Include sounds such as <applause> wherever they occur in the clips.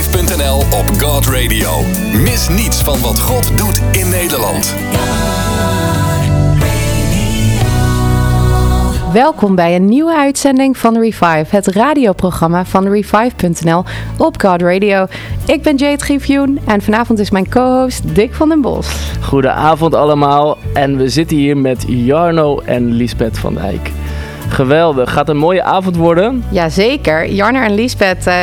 revive.nl op God Radio. Mis niets van wat God doet in Nederland. Welkom bij een nieuwe uitzending van Revive, het radioprogramma van Revive.nl op God Radio. Ik ben Jade Griefjoen en vanavond is mijn co-host Dick van den Bos. Goedenavond allemaal en we zitten hier met Jarno en Lisbeth van Dijk. Geweldig, gaat een mooie avond worden. Jazeker, Jarno en Lisbeth uh,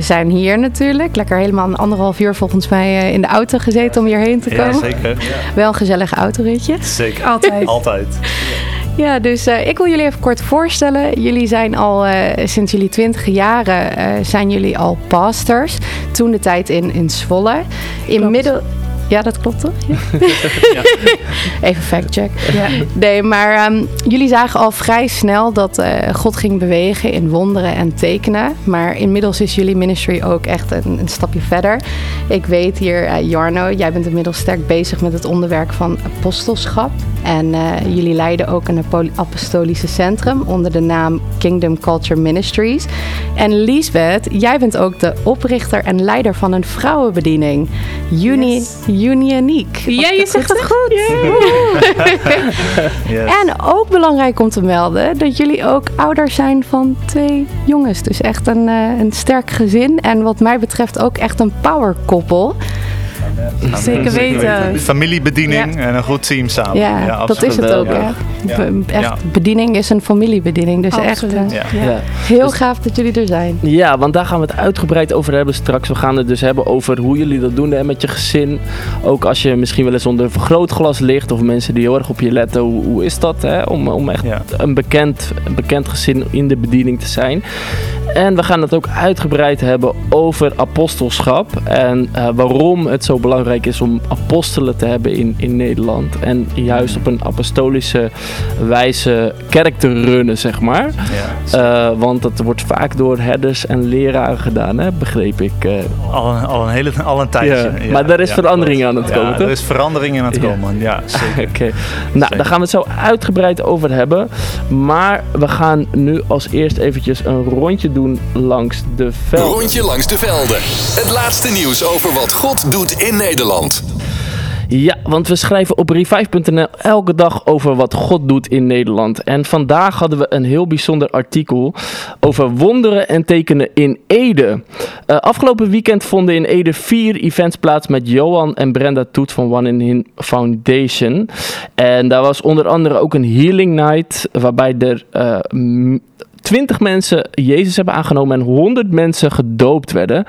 zijn hier natuurlijk. Lekker helemaal een anderhalf uur volgens mij uh, in de auto gezeten om hierheen te komen. Ja, zeker. Ja. <laughs> Wel een gezellig autoritje. Zeker. Altijd. <laughs> Altijd. Ja, dus uh, ik wil jullie even kort voorstellen. Jullie zijn al uh, sinds jullie twintig jaren uh, zijn jullie al pastors. Toen de tijd in, in Zwolle. Inmiddels. Ja, dat klopt toch? Ja. <laughs> Even factcheck. Ja. Nee, maar um, jullie zagen al vrij snel dat uh, God ging bewegen in wonderen en tekenen. Maar inmiddels is jullie ministry ook echt een, een stapje verder. Ik weet hier, uh, Jarno, jij bent inmiddels sterk bezig met het onderwerp van apostelschap. En uh, jullie leiden ook een apostolische centrum onder de naam Kingdom Culture Ministries. En Liesbeth, jij bent ook de oprichter en leider van een vrouwenbediening. Uni yes. Unioniek. Ja, je zegt het goed. <laughs> yes. En ook belangrijk om te melden dat jullie ook ouder zijn van twee jongens. Dus echt een, uh, een sterk gezin. En wat mij betreft ook echt een powerkoppel. Zeker weten. Familiebediening ja. en een goed team samen. Ja, ja dat is het ook. Ja. Echt, bediening is een familiebediening. Dus Absoluut. echt uh, heel gaaf dat jullie er zijn. Ja, want daar gaan we het uitgebreid over hebben straks. We gaan het dus hebben over hoe jullie dat doen hè, met je gezin. Ook als je misschien wel eens onder een vergrootglas ligt of mensen die heel erg op je letten. Hoe, hoe is dat hè? Om, om echt een, bekend, een bekend gezin in de bediening te zijn. En we gaan het ook uitgebreid hebben over apostelschap en uh, waarom het zo belangrijk is om apostelen te hebben in, in Nederland. En juist op een apostolische wijze kerk te runnen, zeg maar. Ja, uh, want dat wordt vaak door herders en leraren gedaan, hè, begreep ik. Uh. Al, een, al, een hele, al een tijdje. Ja. Ja, maar daar is verandering aan het komen, toch? er is verandering aan het komen, ja, <laughs> zeker. Oké, nou, daar gaan we het zo uitgebreid over hebben. Maar we gaan nu als eerst eventjes een rondje doen langs de velden. Rondje langs de velden. Het laatste nieuws over wat God doet in Nederland. Ja, want we schrijven op revive.nl elke dag over wat God doet in Nederland. En vandaag hadden we een heel bijzonder artikel over wonderen en tekenen in Ede. Uh, afgelopen weekend vonden in Ede vier events plaats met Johan en Brenda Toet van One in Him Foundation. En daar was onder andere ook een healing night, waarbij er... Uh, 20 mensen Jezus hebben aangenomen en 100 mensen gedoopt werden.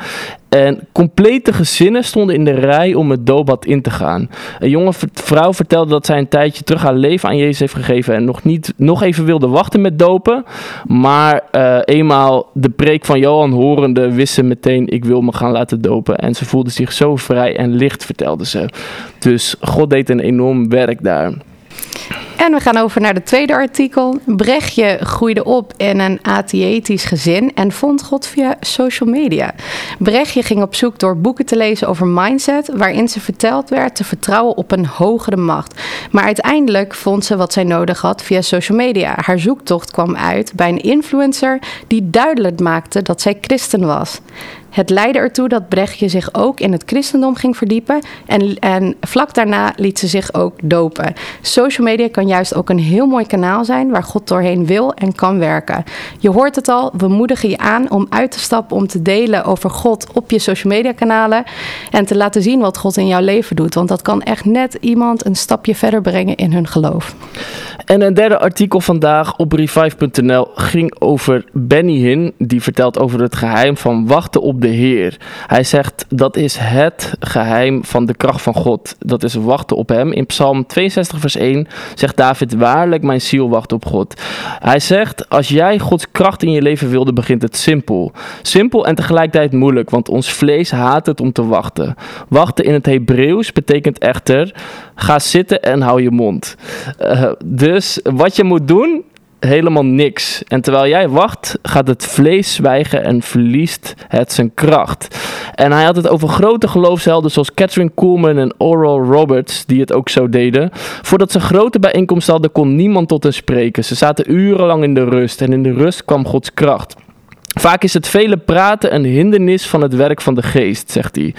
En complete gezinnen stonden in de rij om het doopbad in te gaan. Een jonge vrouw vertelde dat zij een tijdje terug haar leven aan Jezus heeft gegeven en nog, niet, nog even wilde wachten met dopen. Maar uh, eenmaal de preek van Johan horende wist ze meteen ik wil me gaan laten dopen. En ze voelde zich zo vrij en licht, vertelde ze. Dus God deed een enorm werk daar. En we gaan over naar het tweede artikel. Brechtje groeide op in een atheïtisch gezin en vond God via social media. Brechtje ging op zoek door boeken te lezen over mindset, waarin ze verteld werd te vertrouwen op een hogere macht. Maar uiteindelijk vond ze wat zij nodig had via social media. Haar zoektocht kwam uit bij een influencer die duidelijk maakte dat zij christen was. Het leidde ertoe dat Brechtje zich ook in het christendom ging verdiepen. En, en vlak daarna liet ze zich ook dopen. Social media kan juist ook een heel mooi kanaal zijn waar God doorheen wil en kan werken. Je hoort het al, we moedigen je aan om uit te stappen, om te delen over God op je social media kanalen. En te laten zien wat God in jouw leven doet. Want dat kan echt net iemand een stapje verder brengen in hun geloof. En een derde artikel vandaag op revive.nl ging over Benny Hinn. Die vertelt over het geheim van wachten op de Heer. Hij zegt dat is het geheim van de kracht van God. Dat is wachten op Hem. In Psalm 62, vers 1 zegt David: Waarlijk, mijn ziel wacht op God. Hij zegt: Als jij Gods kracht in je leven wilde, begint het simpel. Simpel en tegelijkertijd moeilijk, want ons vlees haat het om te wachten. Wachten in het Hebreeuws betekent echter: ga zitten en hou je mond. Uh, dus wat je moet doen, helemaal niks. En terwijl jij wacht, gaat het vlees zwijgen en verliest het zijn kracht. En hij had het over grote geloofshelden zoals Catherine Kuhlman en Oral Roberts, die het ook zo deden. Voordat ze grote bijeenkomsten hadden, kon niemand tot hen spreken. Ze zaten urenlang in de rust en in de rust kwam Gods kracht. Vaak is het vele praten een hindernis van het werk van de geest, zegt hij.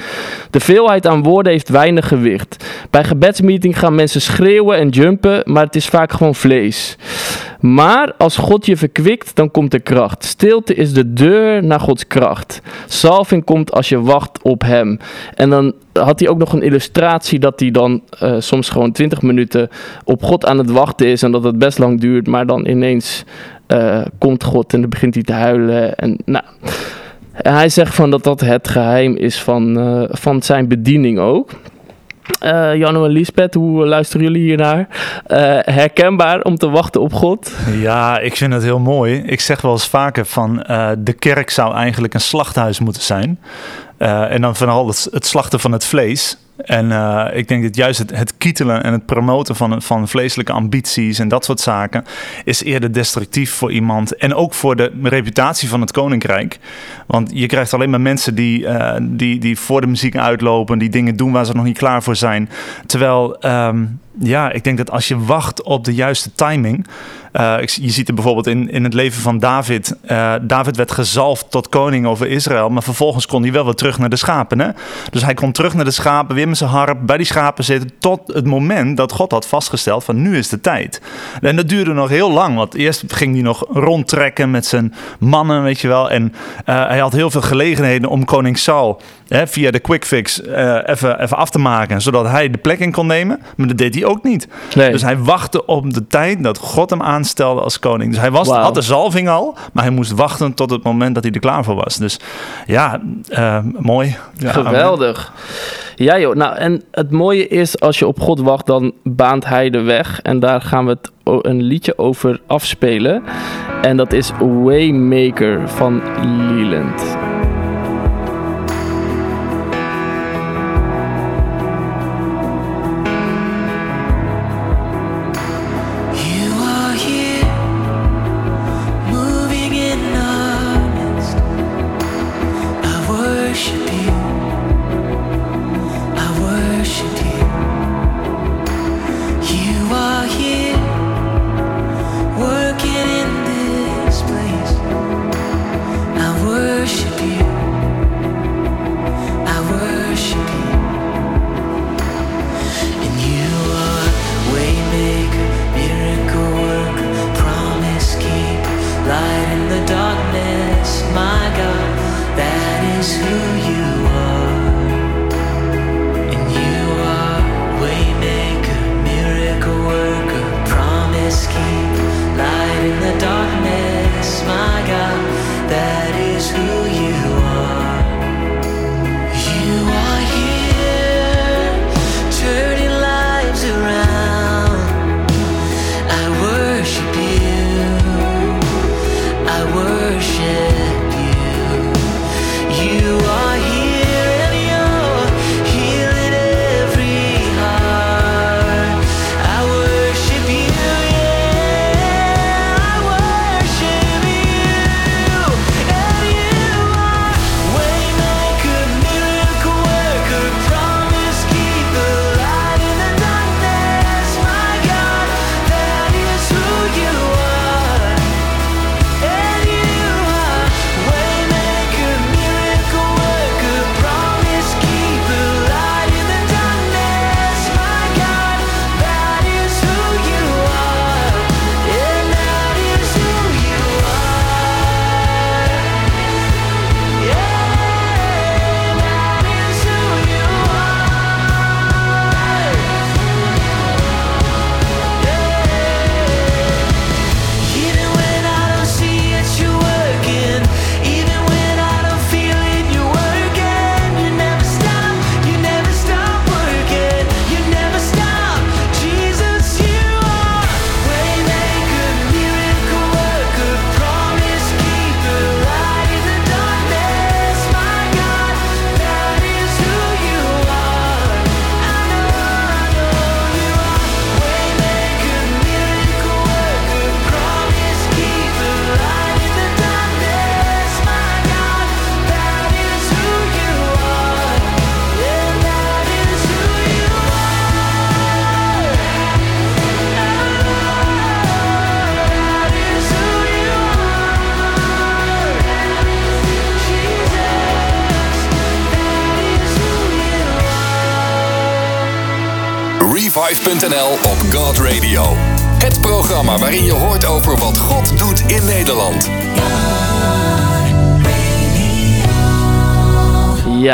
De veelheid aan woorden heeft weinig gewicht. Bij gebedsmeeting gaan mensen schreeuwen en jumpen, maar het is vaak gewoon vlees. Maar als God je verkwikt, dan komt er kracht. Stilte is de deur naar Gods kracht. Salving komt als je wacht op Hem. En dan had hij ook nog een illustratie dat hij dan uh, soms gewoon 20 minuten op God aan het wachten is en dat het best lang duurt, maar dan ineens uh, komt God en dan begint hij te huilen. En, nou, hij zegt van dat dat het geheim is van, uh, van zijn bediening ook. Uh, Janno en Lisbeth, hoe luisteren jullie hiernaar? Uh, herkenbaar om te wachten op God? Ja, ik vind het heel mooi. Ik zeg wel eens vaker van uh, de kerk zou eigenlijk een slachthuis moeten zijn. en dan vooral het, het slachten van het vlees. En uh, ik denk dat juist het, het, kietelen en het promoten van, van vleeselijke ambities en dat soort zaken is eerder destructief voor iemand. En ook voor de reputatie van het koninkrijk. Want je krijgt alleen maar mensen die, uh, die, die voor de muziek uitlopen, die dingen doen waar ze nog niet klaar voor zijn. Terwijl, um, ja, ik denk dat als je wacht op de juiste timing. Uh, je ziet het bijvoorbeeld in, in het leven van David. Uh, David werd gezalfd tot koning over Israël. Maar vervolgens kon hij wel weer terug naar de schapen. Hè? Dus hij kon terug naar de schapen, weer met zijn harp bij die schapen zitten. Tot het moment dat God had vastgesteld van nu is de tijd. En dat duurde nog heel lang. Want eerst ging hij nog rondtrekken met zijn mannen, weet je wel. En uh, hij had heel veel gelegenheden om koning Saul hè, via de quick fix even, even af te maken. Zodat hij de plek in kon nemen. Maar dat deed hij ook niet. Nee. Dus hij wachtte op de tijd dat God hem aanstelde als koning. Dus hij was, wow. had de zalving al, maar hij moest wachten tot het moment dat hij er klaar voor was. Dus ja, uh, mooi. Ja, Geweldig. Ja joh, nou en het mooie is als je op God wacht, dan baant hij de weg. En daar gaan we het een liedje over afspelen. En dat is Waymaker van Leland.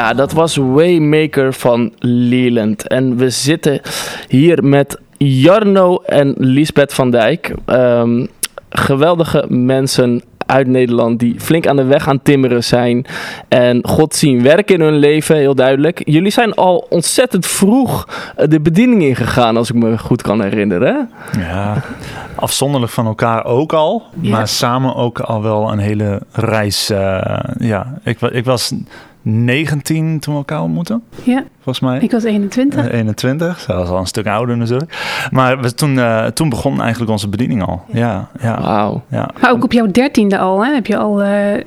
Ja, dat was Waymaker van Leland. En we zitten hier met Jarno en Lisbeth van Dijk. Ehm, geweldige mensen uit Nederland die flink aan de weg aan timmeren zijn en God zien werken in hun leven, heel duidelijk. Jullie zijn al ontzettend vroeg eh, de bediening ingegaan, als ik me goed kan herinneren. Ja, afzonderlijk van elkaar ook al, Ja. maar samen ook al wel een hele reis. eh, ja, ik, ik was 19 toen we elkaar ontmoetten, Ja, volgens mij. ik was 21. Eh, 21, zij was al een stuk ouder natuurlijk. Maar we, toen, eh, toen begon eigenlijk onze bediening al. Ja, ja, Wauw. ja. Maar ook op jouw dertiende al, hè? Heb je al, eh,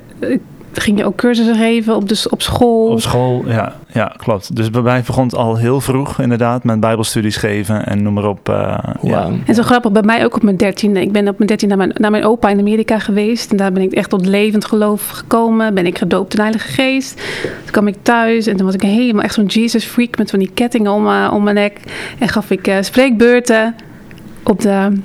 ging je ook cursussen geven op, de, op school? Op school, ja, ja, klopt. Dus bij mij begon het al heel vroeg inderdaad met bijbelstudies geven en noem maar op. eh, ja. Wauw. En zo grappig, bij mij ook op mijn dertiende. Ik ben op mijn dertiende naar mijn, naar mijn opa in Amerika geweest. En daar ben ik echt tot levend geloof gekomen. Ben ik gedoopt in de Heilige Geest. Toen kwam ik thuis en toen was ik helemaal echt zo'n Jesus freak met van die kettingen om, eh, om mijn nek. En gaf ik eh, spreekbeurten op de,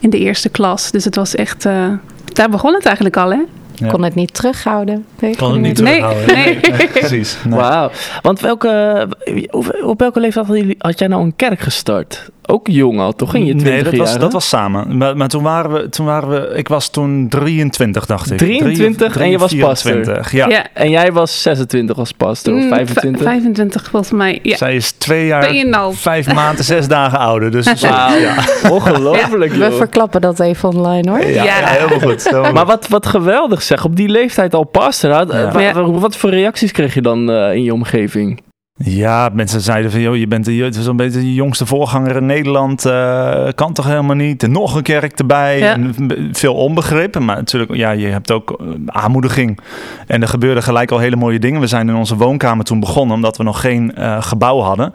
in de eerste klas. Dus het was echt, eh, daar begon het eigenlijk al hè. Ja. Kon het niet terughouden. Nee, Kon het niet Nee, terughouden. nee. <laughs> precies. Nee. Wauw. Want welke, op- op welke leeftijd had jij nou een kerk gestart? Ook jong al, toch? In je 20 Nee, dat was, dat was samen. Maar, maar toen, waren we, toen waren we... Ik was toen 23, dacht ik. 23 en je was pastor. 24, ja. Ja. En jij was 26 als pastor, of Mm, 25? v- 25 volgens mij. Ja. Zij is twee jaar, vijf maanden, zes dagen ouder. Dus ja. ongelooflijk We verklappen dat even online hoor. Ja, Ja. ja, helemaal goed. <laughs> Helemaal Maar wat, wat geweldig zeg, op die leeftijd al pastor. Had- Ja. wa- Ja. wa- Wat voor reacties kreeg je dan eh, in je omgeving? Ja, mensen zeiden van, joh, je bent een beetje de jongste voorganger in Nederland. eh, kan toch helemaal niet? En nog een kerk erbij. Ja. En veel onbegrip. Maar natuurlijk, ja, je hebt ook eh, aanmoediging. En er gebeurden gelijk al hele mooie dingen. We zijn in onze woonkamer toen begonnen, omdat we nog geen eh, gebouw hadden.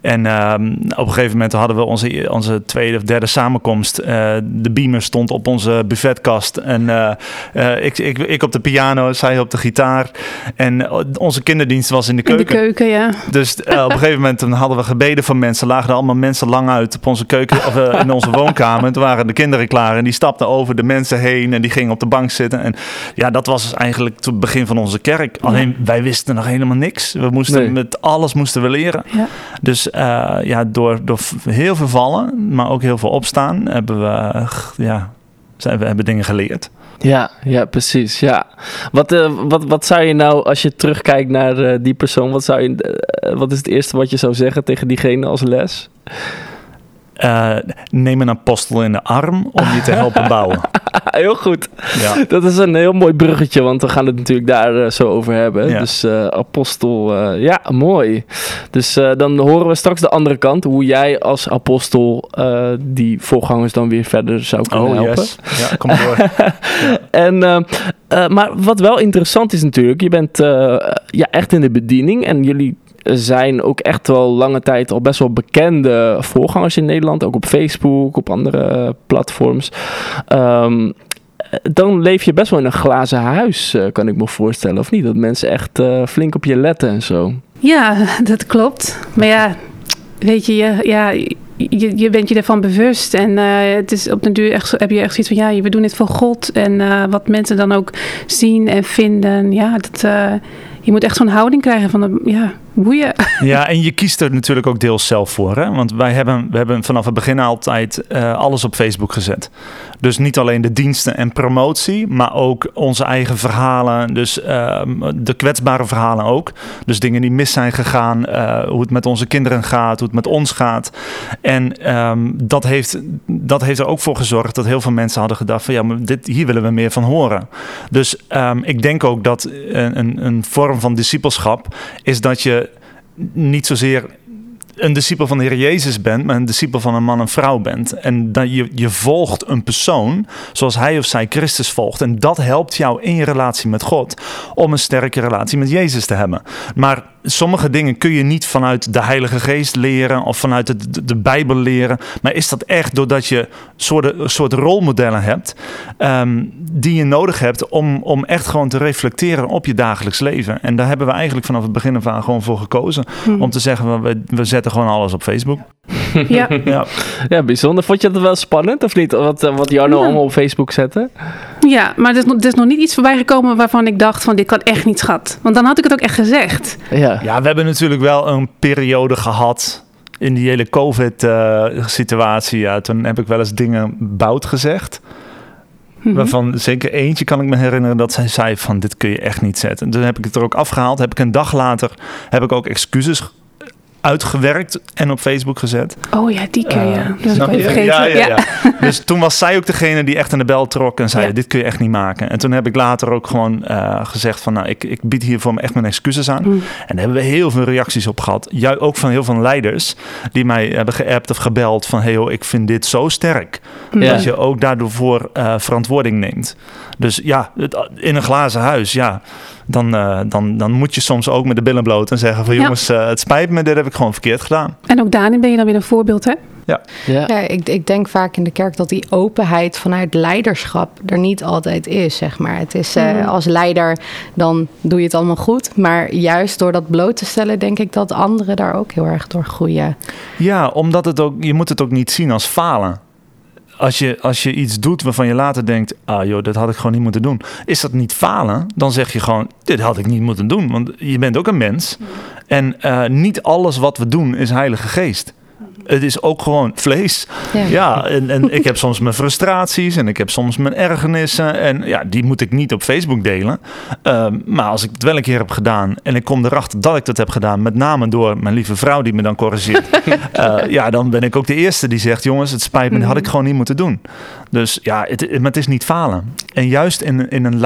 En ehm, op een gegeven moment hadden we onze, onze tweede of derde samenkomst. De beamer stond op onze buffetkast. En ik, ik, ik op de piano, zij op de gitaar. En onze kinderdienst was in de In de keuken. keuken, ja. Dus eh, op een gegeven moment toen hadden we gebeden van mensen. Lagen er allemaal mensen lang uit op onze keuken of eh, in onze woonkamer. En toen waren de kinderen klaar en die stapten over de mensen heen en die gingen op de bank zitten. En ja, dat was dus eigenlijk het begin van onze kerk. Alleen wij wisten nog helemaal niks. We moesten Nee. met alles moesten we leren. Ja. Dus eh, ja, door, door heel veel vallen, maar ook heel veel opstaan, hebben we ja, zijn we hebben dingen geleerd. Ja, ja, precies. Ja. Wat, eh, wat, wat zou je nou, als je terugkijkt naar eh, die persoon, wat, zou je, eh, wat is het eerste wat je zou zeggen tegen diegene als les? Eh, neem een apostel in de arm om je te helpen <laughs> bouwen. Heel goed. Ja. Dat is een heel mooi bruggetje, want we gaan het natuurlijk daar eh, zo over hebben. Ja. Dus eh, apostel, ja, mooi. Dus dan horen we straks de andere kant, hoe jij als apostel die voorgangers dan weer verder zou kunnen Oh helpen. yes. Ja, kom door. <laughs> En, maar wat wel interessant is natuurlijk, je bent ja, echt in de bediening en jullie zijn ook echt wel lange tijd al best wel bekende voorgangers in Nederland, ook op Facebook, op andere platforms. Ehm, dan leef je best wel in een glazen huis, eh, kan ik me voorstellen, of niet? Dat mensen echt eh, flink op je letten en zo. Ja, <laughs> dat klopt. Maar ja, weet je, ja, je, je bent je ervan bewust. En eh, het is op den duur echt, heb je echt zoiets van, ja, we doen dit voor God. En wat mensen dan ook zien en vinden. Ja, dat, je moet echt zo'n houding krijgen van, de, ja, boeien. <laughs> Ja, en je kiest er natuurlijk ook deels zelf voor. Hè? Want wij hebben, we hebben vanaf het begin altijd eh, alles op Facebook gezet. Dus niet alleen de diensten en promotie, maar ook onze eigen verhalen. Dus ehm, de kwetsbare verhalen ook. Dus dingen die mis zijn gegaan, eh, hoe het met onze kinderen gaat, hoe het met ons gaat. En ehm, dat, heeft, dat heeft er ook voor gezorgd dat heel veel mensen hadden gedacht van ja, maar dit, hier willen we meer van horen. Dus ehm, ik denk ook dat een, een, een van discipelschap is dat je niet zozeer een discipel van de Heer Jezus bent, maar een discipel van een man en vrouw bent. En dat je, je volgt een persoon zoals hij of zij Christus volgt. En dat helpt jou in je relatie met God om een sterke relatie met Jezus te hebben. Maar sommige dingen kun je niet vanuit de Heilige Geest leren of vanuit de, de, de Bijbel leren. Maar is dat echt doordat je soort, soort rolmodellen hebt ehm, die je nodig hebt om, om echt gewoon te reflecteren op je dagelijks leven. En daar hebben we eigenlijk vanaf het begin af aan gewoon voor gekozen. Hm. Om te zeggen, we, we zetten gewoon alles op Facebook. <laughs> Ja. Ja. Ja, bijzonder. Vond je dat wel spannend of niet? Wat, eh, wat Jarno Ja. allemaal op Facebook zette? ja, maar er is, nog, er is nog niet iets voorbij gekomen waarvan ik dacht van dit kan echt niet schat. Want dan had ik het ook echt gezegd. Ja. Ja, we hebben natuurlijk wel een periode gehad in die hele COVID-situatie. ja, toen heb ik wel eens dingen bout gezegd. Mhm. Waarvan zeker eentje kan ik me herinneren dat zij zei van dit kun je echt niet zetten. Toen heb ik het er ook afgehaald. Heb ik een dag later heb ik ook excuses uitgewerkt en op Facebook gezet. Oh ja, die kun je. Eh, dat ik vergeten. Ja, ja, ja. <laughs> dus toen was zij ook degene die echt aan de bel trok en zei: Ja. Dit kun je echt niet maken. En toen heb ik later ook gewoon eh, gezegd: van, Nou, ik, ik bied hiervoor echt mijn excuses aan. Mm. En daar hebben we heel veel reacties op gehad. Ju ook van heel veel leiders die mij hebben geappt of gebeld: van hey, joh, ik vind dit zo sterk. Ja. Dat je ook daardoor voor eh, verantwoording neemt. Dus ja, het- in een glazen huis, ja. Dan, eh, dan, dan moet je soms ook met de billen bloot en zeggen: van Ja. jongens, eh, het spijt me, dit heb ik gewoon verkeerd gedaan. En ook daarin ben je dan weer een voorbeeld, hè? Ja. Ja, ik, ik denk vaak in de kerk dat die openheid vanuit leiderschap er niet altijd is, zeg maar. Het is eh, Mhm. als leider, dan doe je het allemaal goed. Maar juist door dat bloot te stellen, denk ik dat anderen daar ook heel erg door groeien. Ja, omdat het ook, je moet het ook niet zien als falen. Als je, als je iets doet waarvan je later denkt, ah joh, dat had ik gewoon niet moeten doen. Is dat niet falen? Dan zeg je gewoon, dit had ik niet moeten doen. Want je bent ook een mens. En eh, niet alles wat we doen is heilige geest. Het is ook gewoon vlees. Ja. Ja, en, en ik heb soms mijn frustraties en ik heb soms mijn ergernissen. En ja, die moet ik niet op Facebook delen. Ehm, maar als ik het wel een keer heb gedaan en ik kom erachter dat ik dat heb gedaan, met name door mijn lieve vrouw die me dan corrigeert. <laughs> eh, ja, dan ben ik ook de eerste die zegt: Jongens, het spijt me, dat had ik gewoon niet moeten doen. Dus ja, het, maar het is niet falen. En juist in, in een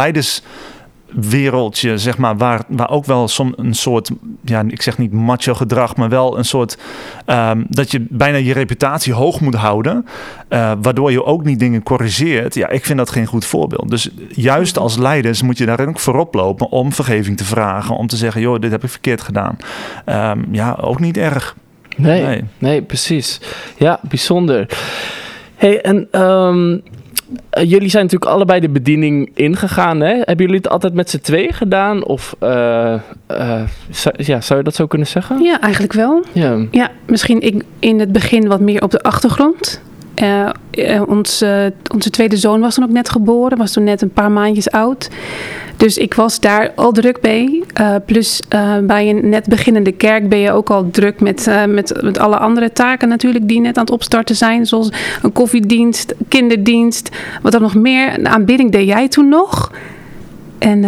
leiderswereldje, zeg maar, waar, waar ook wel soms een soort, ja, ik zeg niet macho gedrag, maar wel een soort ehm, dat je bijna je reputatie hoog moet houden, eh, waardoor je ook niet dingen corrigeert. Ja, ik vind dat geen goed voorbeeld. Dus juist als leiders moet je daarin ook voorop lopen om vergeving te vragen, om te zeggen, joh, dit heb ik verkeerd gedaan. Ehm, ja, ook niet erg. Nee, nee, Nee. precies. Ja, bijzonder. hey, en ehm, eh, jullie zijn natuurlijk allebei de bediening ingegaan, hè? Hebben jullie het altijd met z'n tweeën gedaan? Of eh, eh, zou, ja, zou je dat zo kunnen zeggen? Ja, eigenlijk wel. Ja. Ja, misschien ik in het begin wat meer op de achtergrond. Eh, ons, eh, onze tweede zoon was toen ook net geboren, was toen net een paar maandjes oud. Dus ik was daar al druk mee. Plus bij een net beginnende kerk ben je ook al druk met, met, met alle andere taken natuurlijk die net aan het opstarten zijn. Zoals een koffiedienst, kinderdienst, wat dan nog meer. Een aanbidding deed jij toen nog. En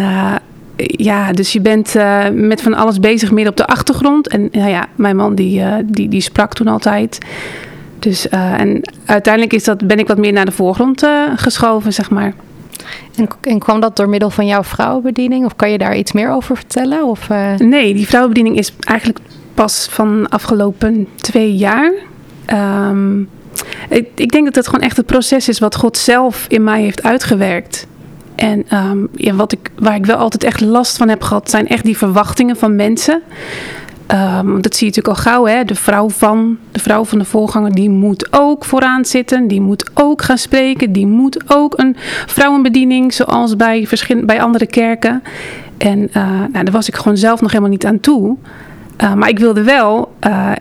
ja, dus je bent met van alles bezig midden op de achtergrond. En nou ja, mijn man die, die, die sprak toen altijd. Dus, eh, en uiteindelijk is dat, ben ik wat meer naar de voorgrond eh, geschoven, zeg maar. En, en kwam dat door middel van jouw vrouwenbediening? Of kan je daar iets meer over vertellen? Of, eh, Nee, die vrouwenbediening is eigenlijk pas van afgelopen twee jaar. Ehm, ik, ik denk dat het gewoon echt het proces is wat God zelf in mij heeft uitgewerkt. En ehm, ja, wat ik, waar ik wel altijd echt last van heb gehad, zijn echt die verwachtingen van mensen. Ehm, dat zie je natuurlijk al gauw, hè? De vrouw van de vrouw van de voorganger, die moet ook vooraan zitten, die moet ook gaan spreken, die moet ook een vrouwenbediening, zoals bij, bij andere kerken. En eh, nou, daar was ik gewoon zelf nog helemaal niet aan toe. Uh, maar ik wilde wel uh,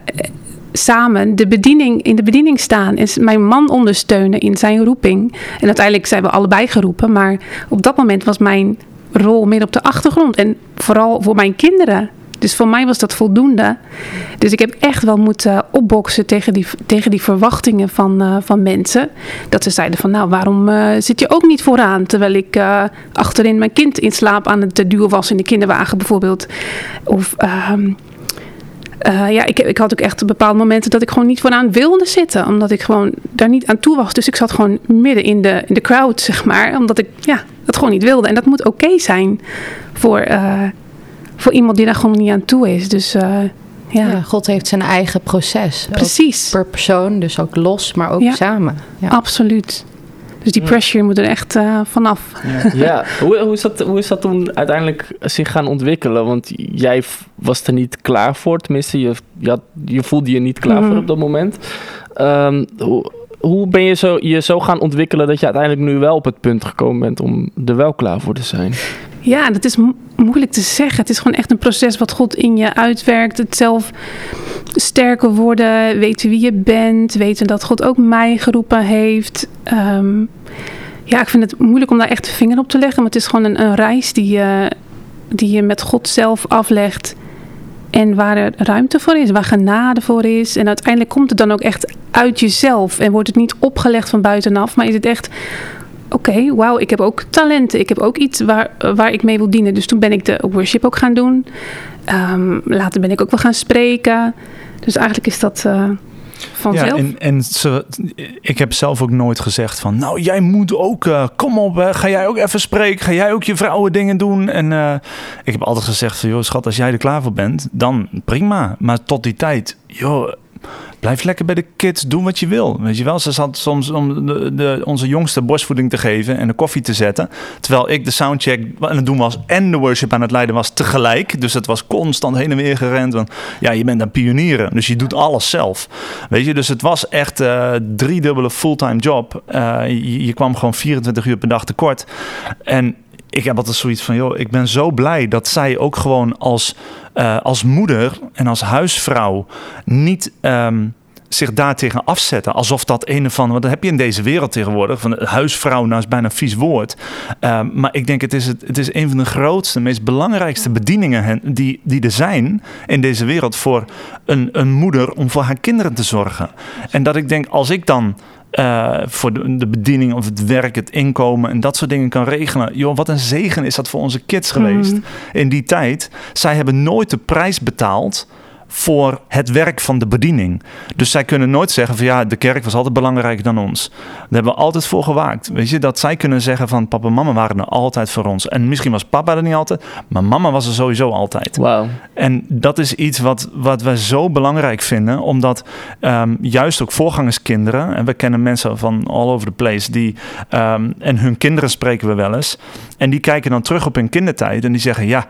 samen de bediening, in de bediening staan en mijn man ondersteunen in zijn roeping. En uiteindelijk zijn we allebei geroepen, maar op dat moment was mijn rol meer op de achtergrond en vooral voor mijn kinderen. Dus voor mij was dat voldoende. Dus ik heb echt wel moeten opboksen tegen die, tegen die verwachtingen van, uh, van mensen. Dat ze zeiden van nou waarom uh, zit je ook niet vooraan? Terwijl ik uh, achterin mijn kind in slaap aan het duwen was in de kinderwagen bijvoorbeeld. Of ja, ik, ik had ook echt bepaalde momenten dat ik gewoon niet vooraan wilde zitten. Omdat ik gewoon daar niet aan toe was. Dus ik zat gewoon midden in de, in de crowd zeg maar. Omdat ik ja, dat gewoon niet wilde. En dat moet oké zijn voor voor iemand die daar gewoon niet aan toe is. Dus uh, ja. ja. God heeft zijn eigen proces. Precies. Per persoon, dus ook los, maar ook ja. samen. Ja. Absoluut. Dus die pressure moet er echt uh, vanaf. Ja, ja. Hoe, hoe, is dat, hoe is dat toen uiteindelijk zich gaan ontwikkelen? Want jij was er niet klaar voor, tenminste, je, je, had, je voelde je niet klaar mm -hmm. voor op dat moment. Um, hoe, hoe ben je zo, je zo gaan ontwikkelen dat je uiteindelijk nu wel op het punt gekomen bent om er wel klaar voor te zijn? Ja, dat is mo- moeilijk te zeggen. Het is gewoon echt een proces wat God in je uitwerkt. Het zelf sterker worden, weten wie je bent, weten dat God ook mij geroepen heeft. Ehm, ja, ik vind het moeilijk om daar echt de vinger op te leggen, maar het is gewoon een, reis die die je met God zelf aflegt. En waar er ruimte voor is, waar genade voor is. En uiteindelijk komt het dan ook echt uit jezelf. En wordt het niet opgelegd van buitenaf, maar is het echt oké, wauw, ik heb ook talenten. Ik heb ook iets waar, waar ik mee wil dienen. Dus toen ben ik de worship ook gaan doen. Ehm, later ben ik ook wel gaan spreken. Dus eigenlijk is dat eh, vanzelf. Ja, en, en ik heb zelf ook nooit gezegd van, nou jij moet ook, eh, kom op, ga jij ook even spreken, ga jij ook je vrouwen dingen doen. En eh, ik heb altijd gezegd joh schat, als jij er klaar voor bent, dan prima. Maar tot die tijd, joh, blijf lekker bij de kids, doen wat je wil. Weet je wel, ze zat soms om de, onze jongste borstvoeding te geven en de koffie te zetten. Terwijl ik de soundcheck aan het doen was en de worship aan het leiden was tegelijk. Dus het was constant heen en weer gerend. Want ja, je bent een pionieren, dus je doet alles zelf. Weet je, dus het was echt uh, driedubbele fulltime job. Uh, je, je kwam gewoon 24 uur per dag tekort. En ik heb altijd zoiets van, joh, ik ben zo blij dat zij ook gewoon als, uh, als moeder en als huisvrouw niet um, zich daartegen afzetten. Alsof dat een of andere, wat heb je in deze wereld tegenwoordig, van huisvrouw, nou is bijna een vies woord. Um, maar ik denk, het is, het, het is een van de grootste, meest belangrijkste bedieningen die, die er zijn in deze wereld voor een, een moeder om voor haar kinderen te zorgen. En dat ik denk, als ik dan uh, voor de, de, bediening of het werk, het inkomen en dat soort dingen kan regelen. Joh, wat een zegen is dat voor onze kids geweest mm. in die tijd. Zij hebben nooit de prijs betaald voor het werk van de bediening. Dus zij kunnen nooit zeggen van ja, de kerk was altijd belangrijker dan ons. Daar hebben we altijd voor gewaakt. Weet je, dat zij kunnen zeggen van papa en mama waren er altijd voor ons. En misschien was papa er niet altijd, maar mama was er sowieso altijd. Wow. En dat is iets wat, wat wij zo belangrijk vinden, omdat um, juist ook voorgangerskinderen, en we kennen mensen van all over the place, die, um, en hun kinderen spreken we wel eens, en die kijken dan terug op hun kindertijd en die zeggen ja,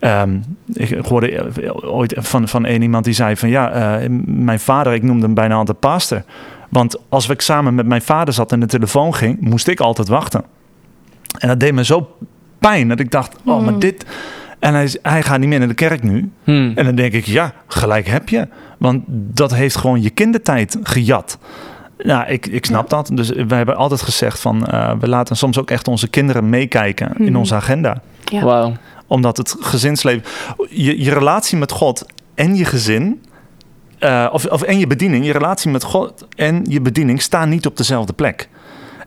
um, ik hoorde ooit van, van een iemand die zei van ja, uh, mijn vader, ik noemde hem bijna altijd pastor. Want als ik samen met mijn vader zat en de telefoon ging, moest ik altijd wachten. En dat deed me zo pijn dat ik dacht, oh, maar dit... En hij, hij gaat niet meer naar de kerk nu. Hmm. En dan denk ik, ja, gelijk heb je. Want dat heeft gewoon je kindertijd gejat. Nou, ik, ik snap ja. dat. Dus we hebben altijd gezegd van... Uh, we laten soms ook echt onze kinderen meekijken in onze agenda. Ja. Wauw. Omdat het gezinsleven... Je, je relatie met God en je gezin... Uh, of, of en je bediening, je relatie met God en je bediening staan niet op dezelfde plek.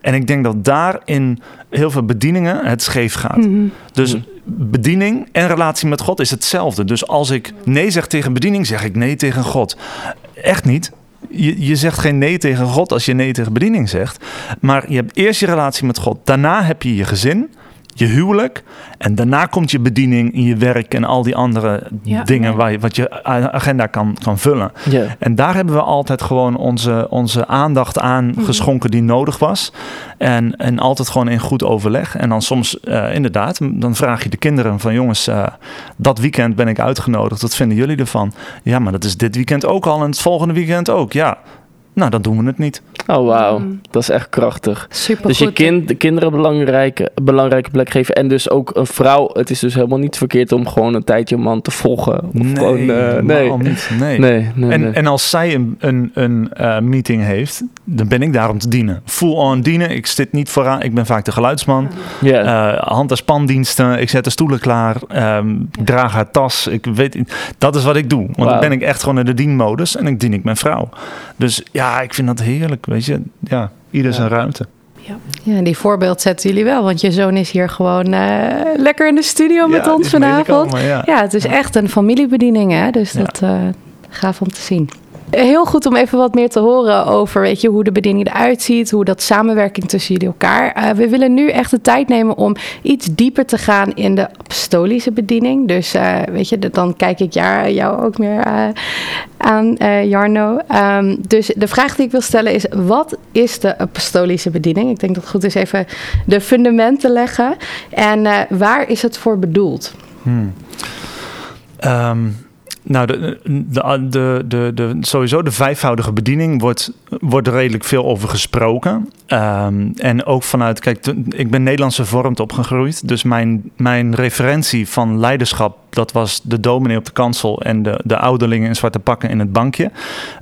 En ik denk dat daar in heel veel bedieningen het scheef gaat. Mhm. Dus bediening en relatie met God is hetzelfde. Dus als ik nee zeg tegen bediening, zeg ik nee tegen God. Echt niet. Je, je zegt geen nee tegen God als je nee tegen bediening zegt. Maar je hebt eerst je relatie met God. Daarna heb je je gezin, je huwelijk. En daarna komt je bediening in je werk en al die andere Ja. dingen waar je, wat je agenda kan, kan vullen. Ja. En daar hebben we altijd gewoon onze, onze aandacht aan Mhm. geschonken die nodig was. En, en altijd gewoon in goed overleg. En dan soms uh, inderdaad, dan vraag je de kinderen van jongens, uh, dat weekend ben ik uitgenodigd. Wat vinden jullie ervan? Ja, maar dat is dit weekend ook al en het volgende weekend ook. Ja, nou dan doen we het niet. Oh, wauw. Mm. Dat is echt krachtig. Super Dus je kind, de kinderen belangrijke, belangrijke plek geven. En dus ook een vrouw. Het is dus helemaal niet verkeerd om gewoon een tijdje een man te volgen. Of nee, gewoon, uh, nee. helemaal niet. Nee. Nee, nee, En, nee. en als zij een, een, een uh, meeting heeft, dan ben ik daar om te dienen. Full on dienen. Ik zit niet vooraan. Ik ben vaak de geluidsman. Ja. Uh, hand- en spandiensten. Ik zet de stoelen klaar. Um, ik draag haar tas. Ik weet, dat is wat ik doe. Want dan ben ik echt gewoon in de dienmodus en ik dien ik mijn vrouw. Dus ja, ik vind dat heerlijk. Weet je, ja, ieder zijn ruimte. Ja, die voorbeeld zetten jullie wel, want je zoon is hier gewoon uh, lekker in de studio met Ja, ons vanavond. ja. Ja, het is echt een familiebediening, hè? Dus Ja. dat uh, gaaf om te zien. Heel goed om even wat meer te horen over weet je, hoe de bediening eruit ziet, hoe dat samenwerking tussen jullie elkaar. Uh, we willen nu echt de tijd nemen om iets dieper te gaan in de apostolische bediening. Dus uh, weet je, dan kijk ik jou, jou ook meer uh, aan, Jarno. Um, dus de vraag die ik wil stellen is: wat is de apostolische bediening? Ik denk dat het goed is even de fundamenten leggen. En waar is het voor bedoeld? Hmm. Um, nou, de, de, de, de, sowieso de vijfvoudige bediening wordt, wordt redelijk veel over gesproken. Ehm, en ook vanuit, kijk, ik ben Nederlands hervormd opgegroeid. Dus mijn, mijn referentie van leiderschap, dat was de dominee op de kansel en de, de ouderlingen in zwarte pakken in het bankje.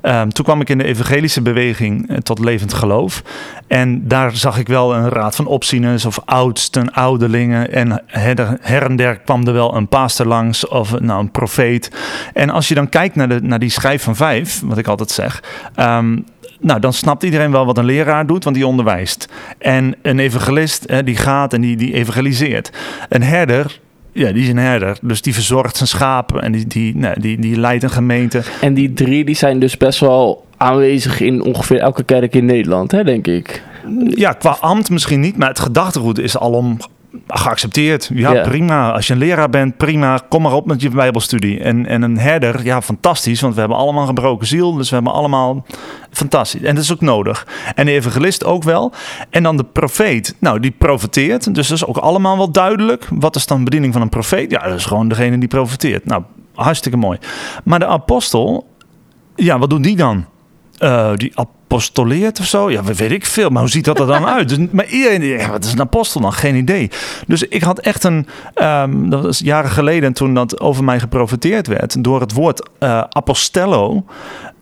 Ehm, toen kwam ik in de evangelische beweging eh, tot levend geloof. En daar zag ik wel een raad van opzieners of oudsten, ouderlingen. En her, her en der kwam er wel een pastor langs of nou, een profeet. En als je dan kijkt naar, de, naar die schijf van vijf, wat ik altijd zeg. ehm, nou, dan snapt iedereen wel wat een leraar doet, want die onderwijst. En een evangelist, hè, die gaat en die, die evangeliseert. Een herder, ja, die is een herder. Dus die verzorgt zijn schapen en die, die, nou, die, die leidt een gemeente. En die drie die zijn dus best wel aanwezig in ongeveer elke kerk in Nederland, hè, denk ik. Ja, qua ambt misschien niet, maar het gedachtegoed is alom geaccepteerd. Ja, Ja. prima. Als je een leraar bent, prima. Kom maar op met je bijbelstudie. En, en een herder, ja, fantastisch. Want we hebben allemaal gebroken ziel. Dus we hebben allemaal... Fantastisch. En dat is ook nodig. En de evangelist ook wel. En dan de profeet. Nou, die profeteert. Dus dat is ook allemaal wel duidelijk. Wat is dan bediening van een profeet? Ja, dat is gewoon degene die profeteert. Nou, hartstikke mooi. Maar de apostel... Ja, wat doet die dan? Eh, die apostoleert of zo? Ja, weet ik veel. Maar hoe ziet dat er dan uit? Dus, maar iedereen, wat is een apostel dan? Geen idee. Dus ik had echt een, ehm, dat was jaren geleden toen dat over mij geprofiteerd werd, door het woord eh, apostello,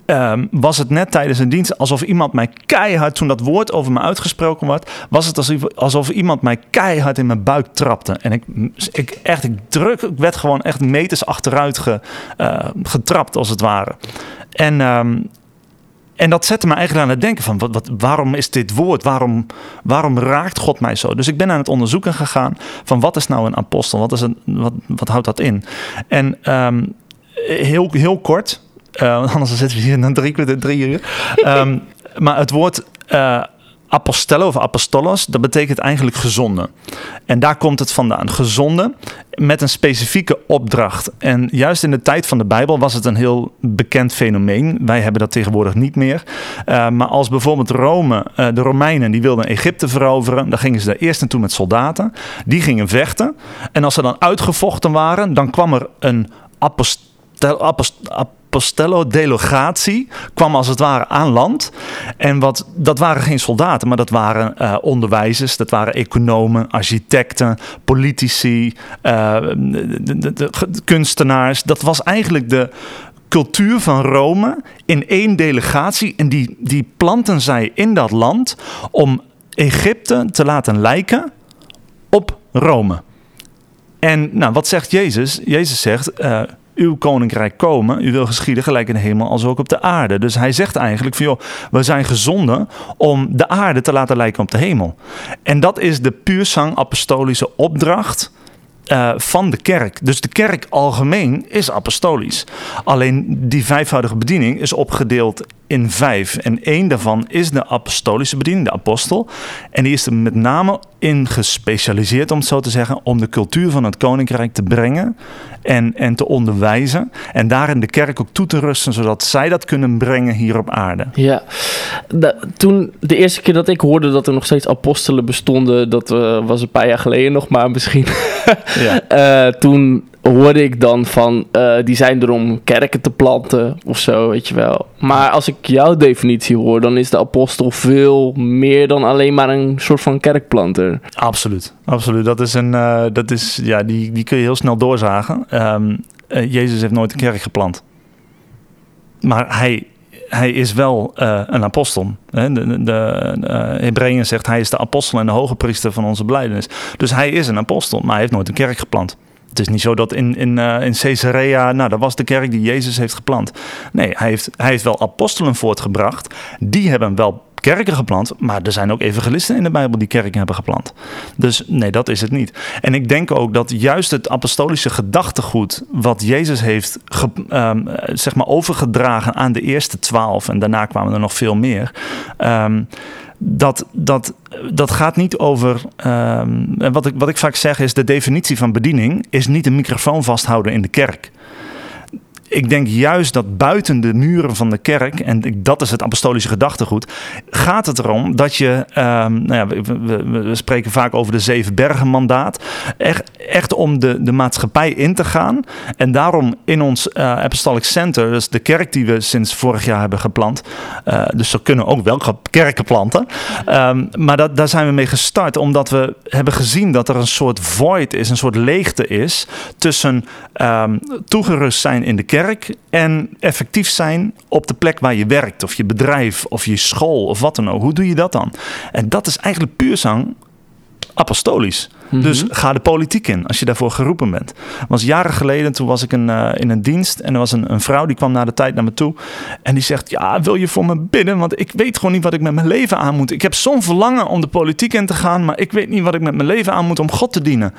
ehm, was het net tijdens een dienst alsof iemand mij keihard, toen dat woord over me uitgesproken werd, was het alsof, alsof iemand mij keihard in mijn buik trapte. En ik, ik echt, ik druk, ik werd gewoon echt meters achteruit ge, eh, getrapt als het ware. En ehm, en dat zette me eigenlijk aan het denken van wat, wat, waarom is dit woord? Waarom, waarom raakt God mij zo? Dus ik ben aan het onderzoeken gegaan van wat is nou een apostel? Wat, is een, wat, wat houdt dat in? En ehm, heel, heel kort, want <laughs> anders zitten we hier na drie drie uur. Ehm, maar het woord eh apostello of apostolos, dat betekent eigenlijk gezonde. En daar komt het vandaan. Gezonde met een specifieke opdracht. En juist in de tijd van de Bijbel was het een heel bekend fenomeen. Wij hebben dat tegenwoordig niet meer. Uh, maar als bijvoorbeeld Rome, uh, de Romeinen, die wilden Egypte veroveren, dan gingen ze daar eerst naartoe met soldaten. Die gingen vechten. En als ze dan uitgevochten waren, dan kwam er een apostel, apost, Apostello-delegatie kwam als het ware aan land. En wat, dat waren geen soldaten, maar dat waren uh, onderwijzers, dat waren economen, architecten, politici, uh, de, kunstenaars. Dat was eigenlijk de cultuur van Rome in één delegatie. En die, die planten zij in dat land om Egypte te laten lijken op Rome. En nou, wat zegt Jezus? Jezus zegt. Uh, uw koninkrijk komen, u wil geschieden gelijk in de hemel als ook op de aarde. Dus hij zegt eigenlijk van joh, we zijn gezonden om de aarde te laten lijken op de hemel. En dat is de puursang apostolische opdracht uh, van de kerk. Dus de kerk algemeen is apostolisch. Alleen die vijfvoudige bediening is opgedeeld in vijf. En één daarvan is de apostolische bediening, de apostel. En die is er met name in gespecialiseerd, om het zo te zeggen, om de cultuur van het koninkrijk te brengen en, en te onderwijzen. En daarin de kerk ook toe te rusten, zodat zij dat kunnen brengen hier op aarde. Ja, de, toen de eerste keer dat ik hoorde dat er nog steeds apostelen bestonden, dat uh, was een paar jaar geleden nog, maar misschien. ja. uh, <laughs> toen hoorde ik dan van, uh, die zijn er om kerken te planten of zo, weet je wel. Maar als ik jouw definitie hoor, dan is de apostel veel meer dan alleen maar een soort van kerkplanter. Absoluut, absoluut. Dat is een, uh, dat is, ja, die, die kun je heel snel doorzagen. Um, uh, Jezus heeft nooit een kerk geplant. Maar hij, hij is wel een apostel. De, de, de Hebreeën zegt hij is de apostel en de hoge priester van onze blijdenis. Dus hij is een apostel, maar hij heeft nooit een kerk geplant. Het is niet zo dat in, in, uh, in Caesarea, nou, dat was de kerk die Jezus heeft geplant. Nee, hij heeft, hij heeft wel apostelen voortgebracht. Die hebben wel kerken geplant, maar er zijn ook evangelisten in de Bijbel die kerken hebben geplant. Dus nee, dat is het niet. En ik denk ook dat juist het apostolische gedachtegoed, wat Jezus heeft ge, um, zeg maar overgedragen aan de eerste twaalf, en daarna kwamen er nog veel meer. Um, dat, dat, dat gaat niet over. Um, wat, ik, wat ik vaak zeg is: de definitie van bediening is niet een microfoon vasthouden in de kerk. Ik denk juist dat buiten de muren van de kerk, en dat is het apostolische gedachtegoed, gaat het erom dat je, um, nou ja, we, spreken vaak over de zeven bergen mandaat, echt, echt om de, de maatschappij in te gaan. En daarom in ons uh, Apostolic Center, dus de kerk die we sinds vorig jaar hebben geplant, uh, dus we kunnen ook wel kerken planten, um, maar dat, daar zijn we mee gestart, omdat we hebben gezien dat er een soort void is, een soort leegte is tussen um, toegerust zijn in de kerk en effectief zijn op de plek waar je werkt, of je bedrijf, of je school, of wat dan ook. Hoe doe je dat dan? En dat is eigenlijk puur zang apostolisch. Dus mhm. ga de politiek in als je daarvoor geroepen bent. Was jaren geleden, toen was ik een, uh, in een dienst en er was een, een, vrouw die kwam na de tijd naar me toe en die zegt: Ja, wil je voor me bidden? Want ik weet gewoon niet wat ik met mijn leven aan moet. Ik heb zo'n verlangen om de politiek in te gaan, maar ik weet niet wat ik met mijn leven aan moet om God te dienen.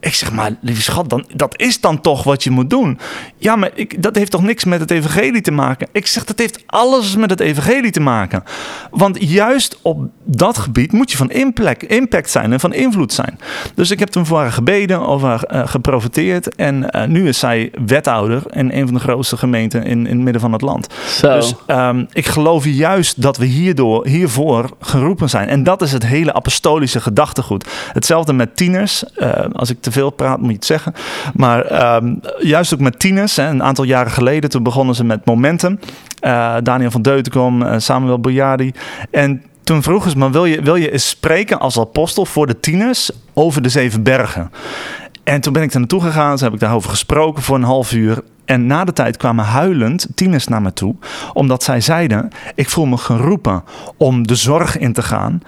Ik zeg: Maar lieve schat, dan, dat is dan toch wat je moet doen. Ja, maar ik, dat heeft toch niks met het evangelie te maken? Ik zeg: Dat heeft alles met het evangelie te maken. Want juist op dat gebied moet je van impact zijn en van invloed zijn. Dus ik heb toen voor haar gebeden of haar uh, geprofiteerd. En uh, nu is zij wethouder in een van de grootste gemeenten in, in het midden van het land. Zo. Dus um, ik geloof juist dat we hierdoor, hiervoor geroepen zijn. En dat is het hele apostolische gedachtegoed. Hetzelfde met tieners. Uh, als ik te veel praat, moet je het zeggen. Maar um, juist ook met tieners. Hè, een aantal jaren geleden, toen begonnen ze met Momentum. Daniel van Deutenkom, Samuel Boyardi. En toen vroegen ze me, wil je, wil je eens spreken als apostel voor de tieners over de zeven bergen? En toen ben ik er naartoe gegaan, ze heb ik daarover gesproken voor een half uur. En na de tijd kwamen huilend tieners naar me toe, omdat zij zeiden: Ik voel me geroepen om de zorg in te gaan.